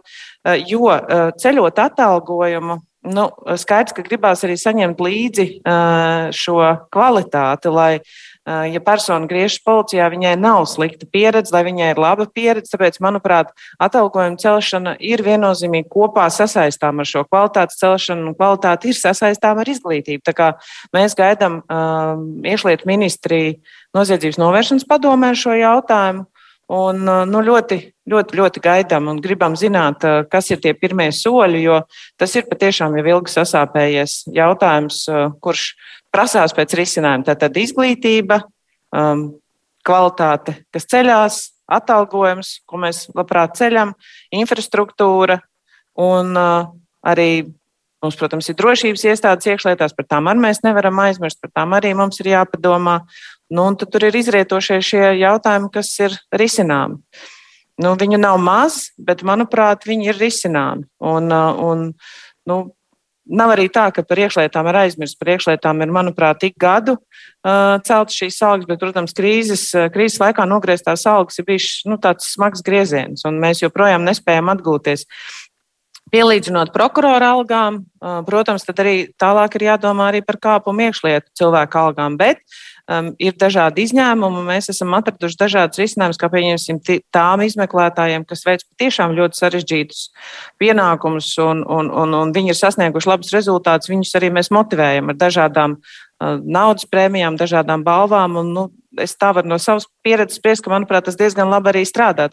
jo ceļot atalgojumu. Nu, skaidrs, ka gribās arī saņemt līdzi eh, šo kvalitāti, lai, ja persona griežas policijā, viņai nav slikta pieredze, lai viņai ir laba pieredze. Tāpēc, manuprāt, atalgojuma celšana ir viennozīmīgi kopā sasaistām ar šo kvalitātes celšanu, un kvalitāte ir sasaistām ar izglītību. Tā kā mēs gaidām um, iešlietu ministriju noziedzības novēršanas padomē šo jautājumu. Un, nu, ļoti, ļoti, ļoti gaidām un gribam zināt, kas ir tie pirmie soļi, jo tas ir patiešām jau ilgi sasāpējies jautājums, kurš prasās pēc risinājuma. Tātad izglītība, um, kvalitāte, kas ceļās, atalgojums, ko mēs labprāt ceļam, infrastruktūra un uh, arī Mums, protams, ir drošības iestādes iekšlietās, par tām arī mēs nevaram aizmirst, par tām arī mums ir jāpadomā. Nu, tur ir izrietošie šie jautājumi, kas ir risināmi. Nu, viņu nav maz, bet, manuprāt, viņi ir risināmi. Un, uh, un, nu, Nav arī tā, ka par iekšlietām ir aizmirsts. Par iekšlietām ir, manuprāt, tik gadu uh, celtas šīs algas, bet, protams, krīzes, krīzes laikā nogrieztās algas ir bijis nu, tāds smags grieziens, un mēs joprojām nespējam atgūties. Pielīdzinot prokurora algām, protams, tad arī tālāk ir jādomā arī par kāpumu iekšlietu cilvēku algām, bet um, ir dažādi izņēmumi. Mēs esam atraduši dažādas risinājumus, kā pieņemsim tām izmeklētājiem, kas veic patiešām ļoti sarežģītus pienākumus, un, un, un, un viņi ir sasnieguši labus rezultātus. Viņus arī mēs motivējam ar dažādām uh, naudas prēmijām, dažādām balvām. Un, nu, es tā varu no savas pieredzes spriest, ka, manuprāt, tas diezgan labi arī strādā.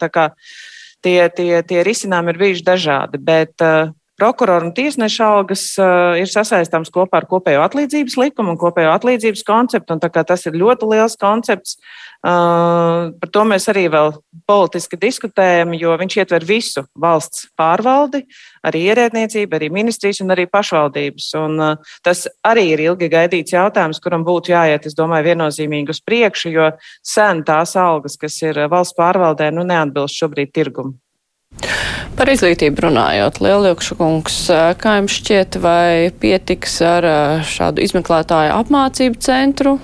Tie, tie, tie risinājumi ir bijuši dažādi. Bet uh, prokuroru un tiesnešu algas uh, ir sasaistāms kopā ar kopējo atlīdzības likumu un kopējo atlīdzības konceptu. Tas ir ļoti liels koncepts. Uh, par to mēs arī vēl politiski diskutējam, jo viņš ietver visu valsts pārvaldi, arī ierēdniecību, arī ministrijas un arī pašvaldības. Un, uh, tas arī ir ilgi gaidīts jautājums, kuram būtu jāiet, es domāju, viennozīmīgi uz priekšu, jo sen tās algas, kas ir valsts pārvaldē, nu neatbilst šobrīd tirgumu. Par izglītību runājot, Lieljokša kungs, kā jums šķiet, vai pietiks ar šādu izmeklētāju apmācību centru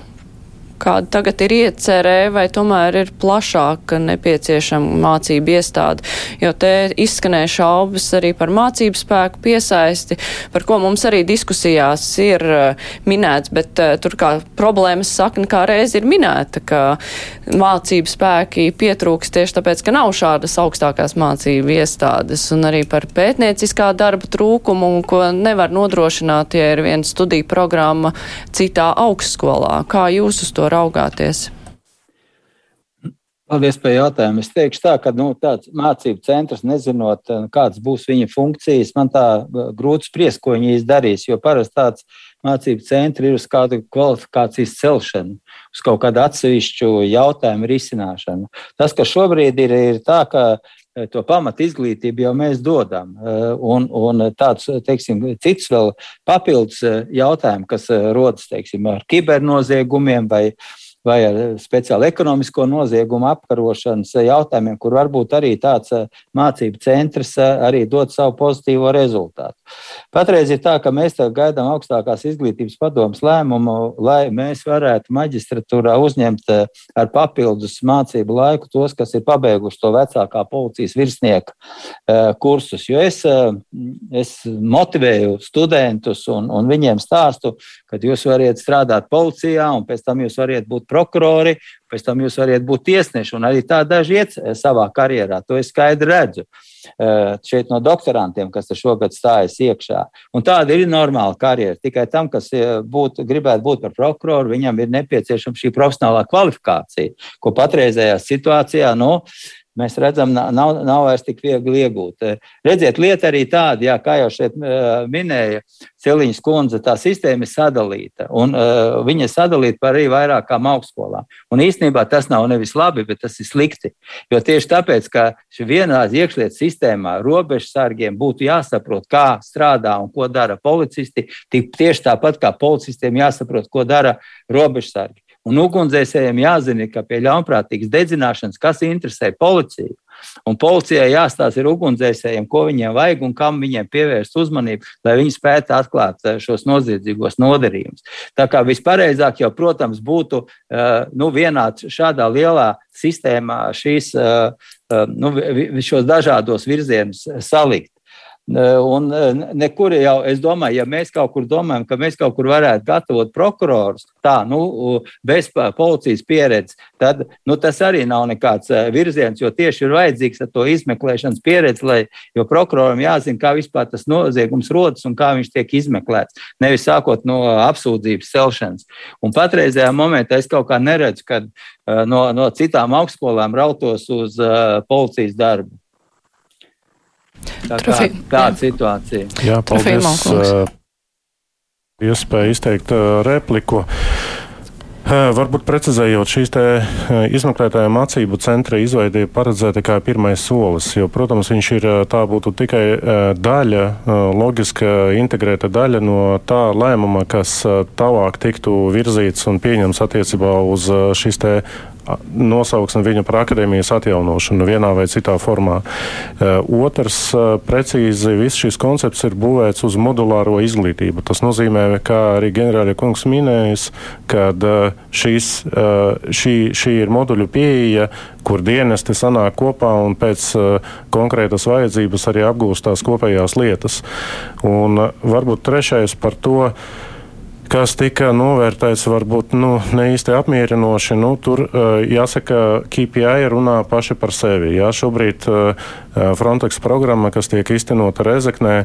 kāda tagad ir iecerē, vai tomēr ir plašāka nepieciešama mācību iestāde, jo te izskanēja šaubas arī par mācību spēku piesaisti, par ko mums arī diskusijās ir uh, minēts, bet uh, tur kā problēmas sakna kā reiz ir minēta, ka mācību spēki pietrūks tieši tāpēc, ka nav šādas augstākās mācību iestādes, un arī par pētnieciskā darba trūkumu, ko nevar nodrošināt, ja ir viena studija programma citā augstskolā. Kā jūs uz to to raugāties? Paldies par jautājumu. Es teikšu tā, ka nu, tāds mācību centrs, nezinot, eh, kādas būs viņa funkcijas, man tā eh, grūti spriest, ko viņi izdarīs. Jo parasti tāds mācību centri ir uz kādu kvalifikācijas celšanu, uz kaut kādu atsevišķu jautājumu risināšanu. Tas, kas šobrīd ir, ir tā, ka to pamatu izglītību jau mēs dodam. Un, un tāds, teiksim, cits vēl papildus jautājumi, kas rodas, teiksim, ar kibernoziegumiem vai vai ar speciālu ekonomisko noziegumu apkarošanas jautājumiem, kur varbūt arī tāds mācību centrs arī dod savu pozitīvo rezultātu. Patreiz ir tā, ka mēs gaidām augstākās izglītības padomus lēmumu, lai mēs varētu maģistratūrā uzņemt eh, ar papildus mācību laiku tos, kas ir pabeiguši to vecākā policijas virsnieka kursus. Jo es, es motivēju studentus un, un viņiem stāstu, ka jūs varat strādāt policijā un pēc tam jūs varat būt prokurori, pēc tam jūs varat būt tiesneši. Arī tā daži iet eh, savā karjerā. To es skaidri redzu. Eh, šeit no doktorantiem, kas šogad stājas iekšā. Un tāda ir normāla karjera. Tikai tam, kas eh, būt, gribētu būt par prokuroru, viņam ir nepieciešama šī profesionālā kvalifikācija, ko patreizējā situācijā nu, mēs redzam, nav, nav vairs tik viegli iegūt. Redziet, lieta arī tāda, jā, kā jau šeit minēja Celiņas kundze, tā sistēma ir sadalīta. Un, uh, viņa ir sadalīta par arī vairākām augstskolām. Un īstenībā tas nav nevis labi, bet tas ir slikti. Jo tieši tāpēc, ka vienā iekšlietu sistēmā robežsargiem būtu jāsaprot, kā strādā un ko dara policisti, tik tieši tāpat kā policistiem jāsaprot, ko dara robežsargi. Un ugunsdzēsējiem jāzina, ka pie ļaunprātīgas dedzināšanas, kas interesē policiju, un policijai jāstāsta ir ugunsdzēsējiem, ko viņiem vajag un kam viņiem pievērst uzmanību, lai viņi spētu atklāt eh, šos noziedzīgos nodarījumus. Tā kā vispareizāk jau, protams, būtu eh, nu, vienāds šādā lielā sistēmā šīs, eh, nu, šos dažādos virzienus salikt. Un nekur jau, es domāju, ja mēs kaut kur domājam, ka mēs kaut kur varētu gatavot prokurorus, tā, nu, bez policijas pieredzes, tad nu, tas arī nav nekāds virziens, jo tieši ir vajadzīgs to izmeklēšanas pieredzi, lai, jo prokuroram jāzina, kā vispār tas noziegums rodas un kā viņš tiek izmeklēts, nevis sākot no apsūdzības celšanas. Un patreizajā momentā es kaut kā neredzu, kad no, no citām augstskolām rautos uz uh, policijas darbu. Tā kā, tāda situācija. Jā, paldies. Uh, iespēja izteikt uh, repliku. Uh, varbūt precizējot, šīs izmeklētāja mācību centra izveide ir paredzēta kā pirmais solis, jo, protams, viņš ir tā būtu tikai daļa, loģiska integrēta daļa no tā lēmuma, kas tālāk tiktu virzīts un pieņems attiecībā uz šīs nosauksim viņu par akadēmijas atjaunošanu vienā vai citā formā. Eh, otrs, eh, precīzi, viss šis koncepts ir būvēts uz modulāro izglītību. Tas nozīmē, kā arī ģenerāļa kungs minējis, ka eh, šīs, šī, šī ir moduļu pieeja, kur dienesti sanāk kopā un pēc konkrētas vajadzības arī apgūst tās kopējās lietas. Un varbūt trešais par to, kas tika novērtēts varbūt nu, ne īsti apmierinoši. Nu, tur jāsaka, KPI runā paši par sevi. Jā, šobrīd Frontex programma, kas tiek iztenota Rezeknē,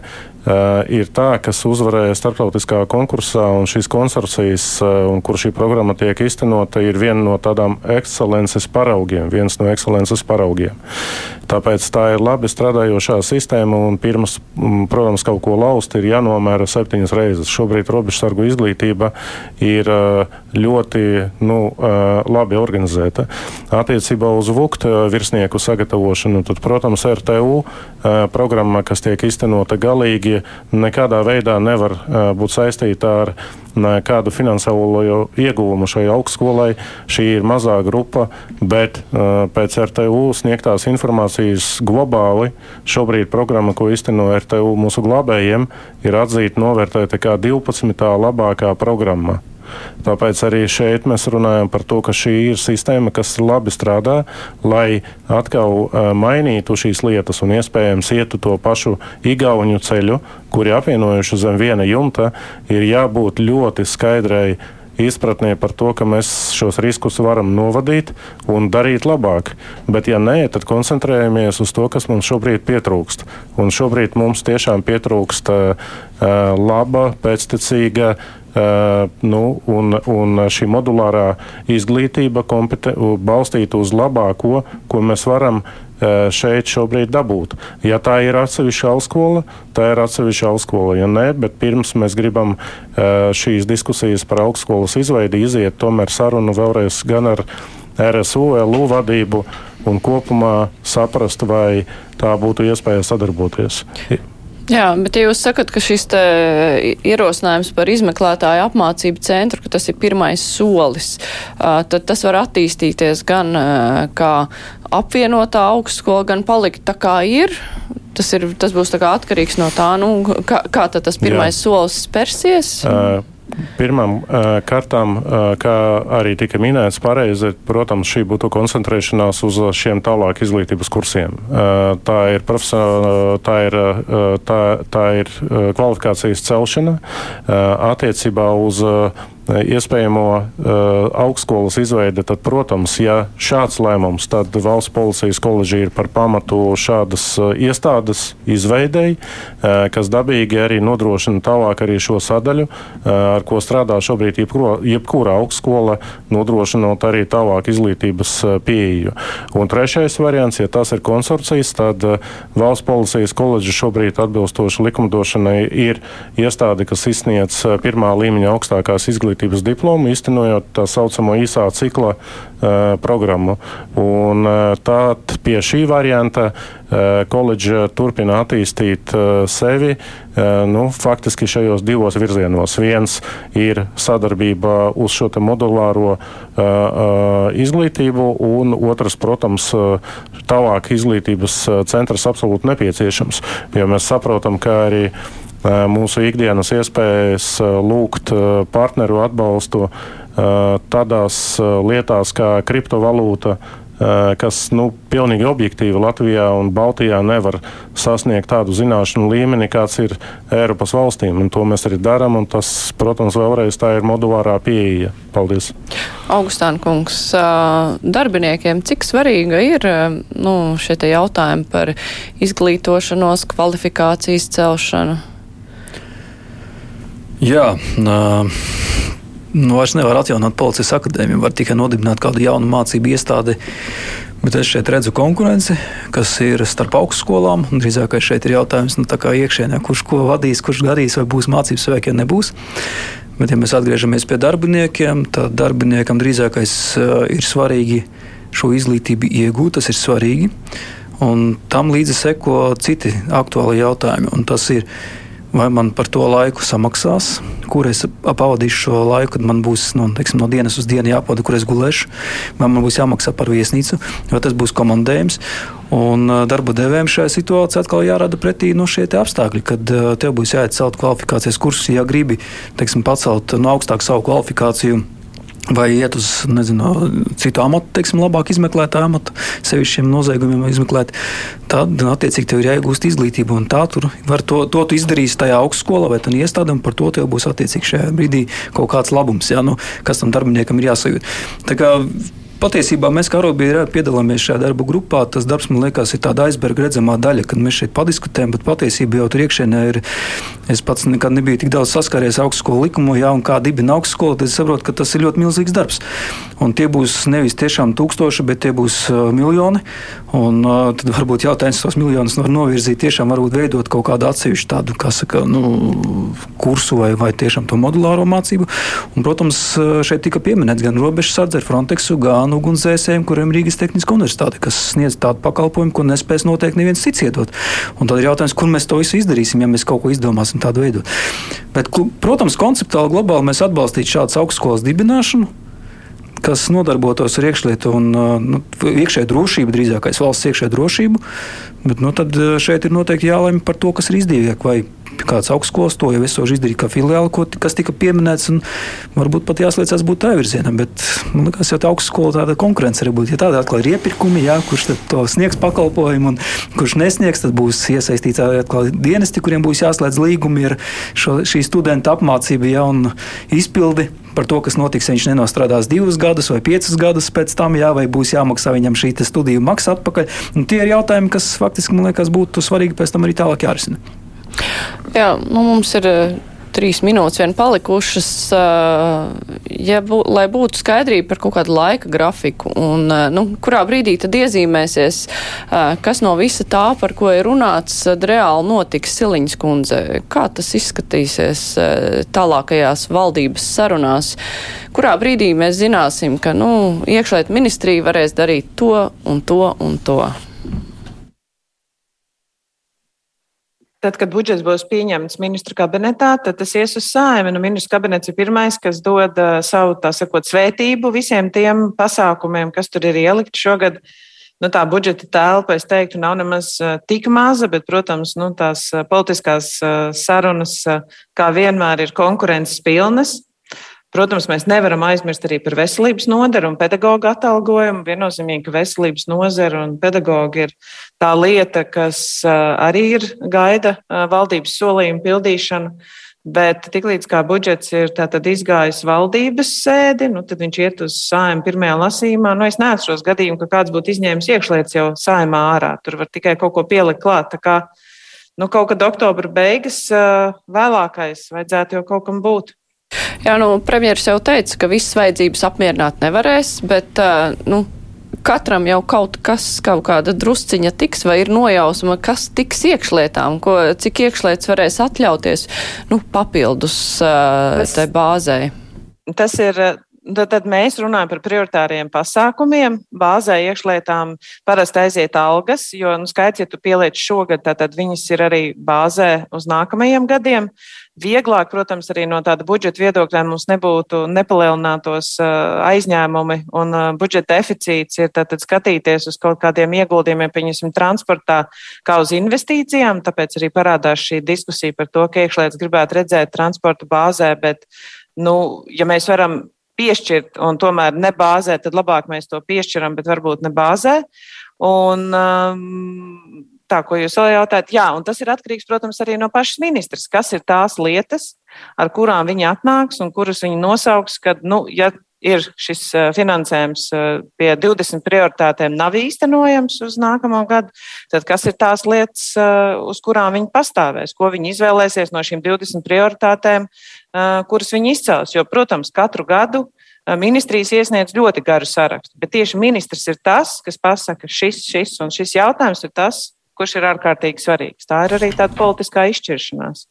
ir tā, kas uzvarēja starptautiskā konkursā, un šīs konsorcijas, un kur šī programma tiek iztenota, ir viena no tādām ekscelences paraugiem, viens no ekscelences paraugiem. Tāpēc tā ir labi strādājošā sistēma, un pirms, protams, kaut ko laust, ir jānomēra septiņas reizes. Šobrīd robežsargu izglītība ir ļoti nu, labi organizēta. Attiecībā uz VUKT virsnieku sagatavošanu, tad, protams, ir RTU programma, kas tiek iztenota galīgi, nekādā veidā nevar būt saistīta ar kādu finansiālo ieguvumu šai augstskolai. Šī ir mazā grupa, bet pēc RTU sniegtās informācijas globāli šobrīd programma, ko izteno RTU mūsu glābējiem, ir atzīta novērtēta kā 12. labākā programma. Tāpēc arī šeit mēs runājam par to, ka šī ir sistēma, kas labi strādā, lai atkal uh, mainītu šīs lietas un iespējams ietu to pašu igauņu ceļu, kuri apvienojuši zem viena jumta, ir jābūt ļoti skaidrai izpratnē par to, ka mēs šos riskus varam novadīt un darīt labāk. Bet, ja nē, tad koncentrējamies uz to, kas mums šobrīd pietrūkst. Un šobrīd mums tiešām pietrūkst uh, laba, pēctecīga Uh, nu, un, un šī modulārā izglītība balstīta uz labāko, ko mēs varam uh, šeit šobrīd dabūt. Ja tā ir atsevišķa augstskola, tā ir atsevišķa augstskola. Ja nē, bet pirms mēs gribam uh, šīs diskusijas par augstskolas izveidi iziet, tomēr sarunu vēlreiz gan ar RSU, LU vadību un kopumā saprast, vai tā būtu iespēja sadarboties. Jā, bet ja jūs sakat, ka šis ierosinājums par izmeklētāju apmācību centru, ka tas ir pirmais solis, tad tas var attīstīties gan kā apvienotā augstskola, gan palikt tā kā ir. Tas, ir, tas būs atkarīgs no tā, nu, kā, kā tas pirmais Jā. solis spērsies. Uh. Pirmām kārtām, kā arī tika minēts, pareizi, protams, šī būtu koncentrēšanās uz šiem tālāk izglītības kursiem. Tā ir, tā ir, tā, tā ir kvalifikācijas celšana attiecībā uz iespējamo augstskolas izveidi, tad, protams, ja šāds lēmums, tad valsts policijas koledža ir par pamatu šādas iestādes izveidēji, kas dabīgi arī nodrošina tālāk arī šo sadaļu, ar ko strādā šobrīd jebkura, jebkura augstskola, nodrošinot arī tālāk izglītības pieeju. Un trešais variants, ja tas ir konsorcijas, tad valsts policijas koledža šobrīd atbilstoši likumdošanai ir iestāde, kas izsniedz pirmā līmeņa augstākās izglītības diplomu, iztenojot tā saucamo īsā cikla uh, programmu. Un, uh, tad pie šī varianta uh, koledža turpina attīstīt uh, sevi uh, nu, faktiski šajos divos virzienos. Viens ir sadarbība uz šo modulāro uh, uh, izglītību, un otrs, protams, uh, tālāk izglītības centrs absolūti nepieciešams, jo mēs saprotam, ka arī mūsu ikdienas iespējas lūgt partneru atbalstu tādās lietās kā kriptovalūta, kas nu, pilnīgi objektīvi Latvijā un Baltijā nevar sasniegt tādu zināšanu līmeni, kāds ir Eiropas valstīm. Un to mēs arī darām, un tas, protams, vēlreiz tā ir modulārā pieeja. Paldies! Augustāna kungs, darbiniekiem cik svarīga ir nu, šie jautājumi par izglītošanos, kvalifikācijas celšanu? Jā, uh, nu, vairs nevar atjaunot policijas akadēmiju, var tikai nodibināt kādu jaunu mācību iestādi. Bet es šeit redzu konkurenci, kas ir starp augstskolām. Drīzāk šeit ir jautājums, nu, kā iekšēnē, kurš ko vadīs, kurš darīs, vai būs mācības spēki, ja nebūs. Bet, ja mēs atgriežamies pie darbiniekiem, tad darbiniekam drīzākais ir svarīgi šo izglītību iegūt, tas ir svarīgi. Un tam līdzi seko citi aktuāli jautājumi. Tas ir vai man par to laiku samaksās, kur es pavadīšu šo laiku, kad man būs no, teiksim, no dienas uz dienu jāpavada, kur es gulēšu, vai man būs jāmaksā par viesnīcu, vai tas būs komandējums. Un darba devējiem šajā situācijā atkal jārada pretī no šie apstākļi, kad tev būs jāiet celt kvalifikācijas kursus, ja gribi teiksim, pacelt no augstāk savu kvalifikāciju vai iet uz nezinu, citu amatu, teiksim, labāk izmeklētā amatu, sevišķiem noziegumiem izmeklēt, tad, attiecīgi, tev ir jāiegūst izglītība. Tā tur var to, to tu izdarīsi tajā augstskolā vai tādā iestādē, un par to tev būs attiecīgi šajā brīdī kaut kāds labums, ja, nu, kas tam darbiniekam ir jāsajūt. Tā kā Patiesībā mēs kā arobiedrība piedalāmies šajā darba grupā. Tas darbs man liekas ir tāda aizberga redzamā daļa, kad mēs šeit padiskutējam, bet patiesībā jau tur iekšienē ir. Es pats nekad nebiju tik daudz saskāries augstskolu likumu, ja un kā dibina augstskolu, tad es saprotu, ka tas ir ļoti milzīgs darbs. Un tie būs nevis tiešām tūkstoši, bet tie būs uh, miljoni. Un, uh, tad varbūt jautājums tos miljonus var novirzīt tiešām varbūt veidot kaut kādu atsevišķu tādu, kā saka, nu, kursu vai, vai tiešām to modulāro mācību. Un, protams, šeit tika pieminēts gan robežsardze ar Frontexu, gan gan ugunsdzēsējiem, kuriem Rīgas Tehniskā universitāte, kas sniedz tādu pakalpojumu, ko nespēs noteikti neviens cits iedot. Un tad ir jautājums, kur mēs to visu izdarīsim, ja mēs kaut ko izdomāsim tādu veidu. Bet, protams, konceptuāli globāli mēs atbalstītu šādas augstskolas dibināšanu kas nodarbotos ar iekšlietu un nu, iekšēju drošību, drīzākais valsts iekšēju drošību. Bet nu, tad šeit ir noteikti jālemj par to, kas ir izdevīgāk. Vai kāds augstskolas to jau esoši izdarīja, kā filiāli, ko, kas tika pieminēts. Varbūt pat jāslēdzas būt tā virzienā, bet man liekas, jau tā augstskola tāda konkurence arī būtu. Ja tāda atkal ir iepirkumi, jā, kurš to sniegs pakalpojumu un kurš nesniegs, tad būs iesaistīts atkal dienesti, kuriem būs jāslēdz līgumi ar šo, šī studenta apmācību ja, un izpildi par to, kas notiks, ja viņš nenostrādās divus gadus vai piecus gadus pēc tam, jā, vai būs jāmaksā viņam šī studiju maksa atpakaļ. Un tie ir jautājumi, kas faktiski man liekas būtu svarīgi pēc tam arī tālāk jārisina. Jā, nu mums ir eh, trīs minūtes vien palikušas, eh, ja bū, lai būtu skaidrība par kaut kādu laika grafiku un eh, nu, kurā brīdī tad iezīmēsies, kas no visa tā, par ko ir runāts, reāli notiks Siliņas kundze. Kā tas izskatīsies tālākajās valdības sarunās? Kurā brīdī mēs zināsim, ka nu, iekšliet ministrija varēs darīt to un to un to? Tad, kad budžets būs pieņemts ministru kabinetā, tad tas ies uz saimi. Nu, ministru kabinets ir pirmais, kas dod uh, savu, tā sakot, svētību visiem tiem pasākumiem, kas tur ir ielikt šogad. Nu, tā budžeta telpa, es teiktu, nav nemaz uh, tik maza, bet, protams, nu, tās uh, politiskās sarunas, kā vienmēr, ir konkurences pilnas. Protams, mēs nevaram aizmirst arī par veselības nodaru un pedagoģu atalgojumu. Viennozīmīgi, ka veselības nozara un pedagoģi ir tā lieta, kas arī ir gaida valdības solījumu pildīšanu. Bet tiklīdz kā budžets ir izgājis valdības sēdi, nu, tad viņš iet uz sājumu pirmajā lasījumā. Nu, es neatceros gadījumu, ka kāds būtu izņēmis iekšlietas jau sājumā ārā. Tur var tikai kaut ko pielikt klāt. Nu, kaut kad oktobra beigas vēlākais vajadzētu jau kaut kam būt. Jā, nu, premjeras jau teica, ka visas vajadzības apmierināt nevarēs, bet, nu, katram jau kaut kas, kaut kāda drusciņa tiks, vai ir nojausma, kas tiks iekšlietām, ko, cik iekšlietas varēs atļauties, nu, papildus uh, tai bāzei. Tas ir Tad, tad mēs runājam par prioritāriem pasākumiem. Bāzē iekšlietām parasti aiziet algas, jo nu, skaidrs, ja tu pieliec šogad, tad viņas ir arī bāzē uz nākamajiem gadiem. Vieglāk, protams, arī no tāda budžeta viedokļa mums nebūtu nepalielinātos aizņēmumi un budžeta deficīts ir tātad skatīties uz kaut kādiem ieguldījumiem, pieņemsim, transportā kā uz investīcijām. Tāpēc arī parādās šī diskusija par to, ka iekšlietas gribētu redzēt transporta bāzē, bet, nu, ja mēs varam piešķirt un tomēr nebāzē, tad labāk mēs to piešķiram, bet varbūt nebāzē. Un, um, tā, ko jūs vēl jautājat, jā, un tas ir atkarīgs, protams, arī no pašas ministras, kas ir tās lietas, ar kurām viņi atnāks un kuras viņi nosauks, kad, nu, ja ir šis uh, finansējums uh, pie 20 prioritātēm nav īstenojams uz nākamo gadu, tad kas ir tās lietas, uh, uz kurām viņi pastāvēs, ko viņi izvēlēsies no šīm 20 prioritātēm, kuras viņi izcels. Jo, protams, katru gadu ministrijas iesniedz ļoti garu sarakstu, bet tieši ministrs ir tas, kas pasaka, šis, šis un šis jautājums ir tas, kurš ir ārkārtīgi svarīgs. Tā ir arī tāda politiskā izšķiršanās.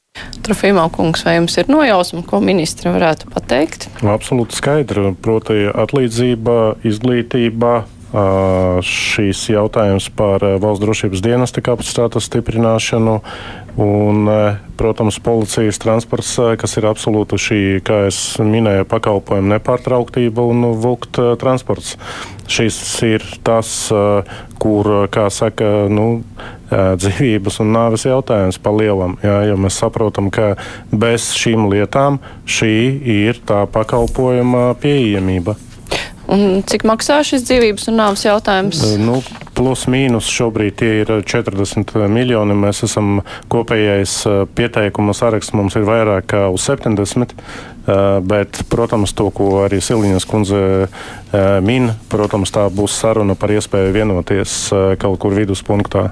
Trofīmā kungs, vai jums ir nojausma, ko ministra varētu pateikt? Absolūti skaidra. Proti, atlīdzība, izglītība, šīs jautājums par valsts drošības dienesta kapacitātes stiprināšanu un, protams, policijas transports, kas ir absolūti šī, kā es minēju, pakalpojumu nepārtrauktība un vilkt transports. Šis ir tas, kur, kā saka, nu, dzīvības un nāves jautājums pa lielam. Jā, jo mēs saprotam, ka bez šīm lietām šī ir tā pakalpojuma pieejamība. Un cik maksā šis dzīvības un nāves jautājums? Nu, plus mīnus šobrīd tie ir 40 miljoni. Mēs esam kopējais pieteikumu saraksts mums ir vairāk kā uz 70. Bet, protams, to, ko arī Silīnas kundze min, protams, tā būs saruna par iespēju vienoties kaut kur viduspunktā.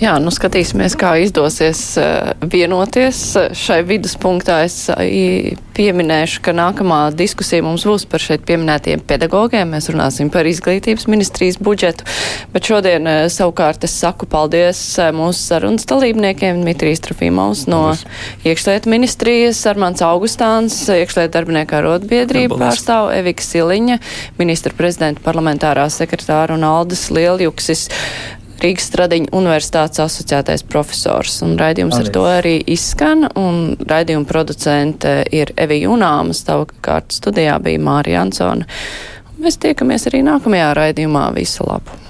Jā, nu skatīsimies, kā izdosies uh, vienoties. Šai viduspunktā es uh, pieminēšu, ka nākamā diskusija mums būs par šeit pieminētiem pedagogiem. Mēs runāsim par izglītības ministrijas budžetu, bet šodien uh, savukārt es saku paldies mūsu sarunas dalībniekiem Dmitrijs Trofīmovs no iekšlietu ministrijas, Armāns Augustāns, iekšlietu darbinieku arotbiedrība pārstāv Evika Siliņa, ministra prezidenta parlamentārā sekretāra un Aldis Lieljuksis. Rīgas Stradiņa Universitātes asociētais profesors. Un raidījums Paldies. ar to arī izskan, un raidījuma producente ir Evija Unāma, savukārt studijā bija Mārija Ansona. Mēs tiekamies arī nākamajā raidījumā. Visu labu!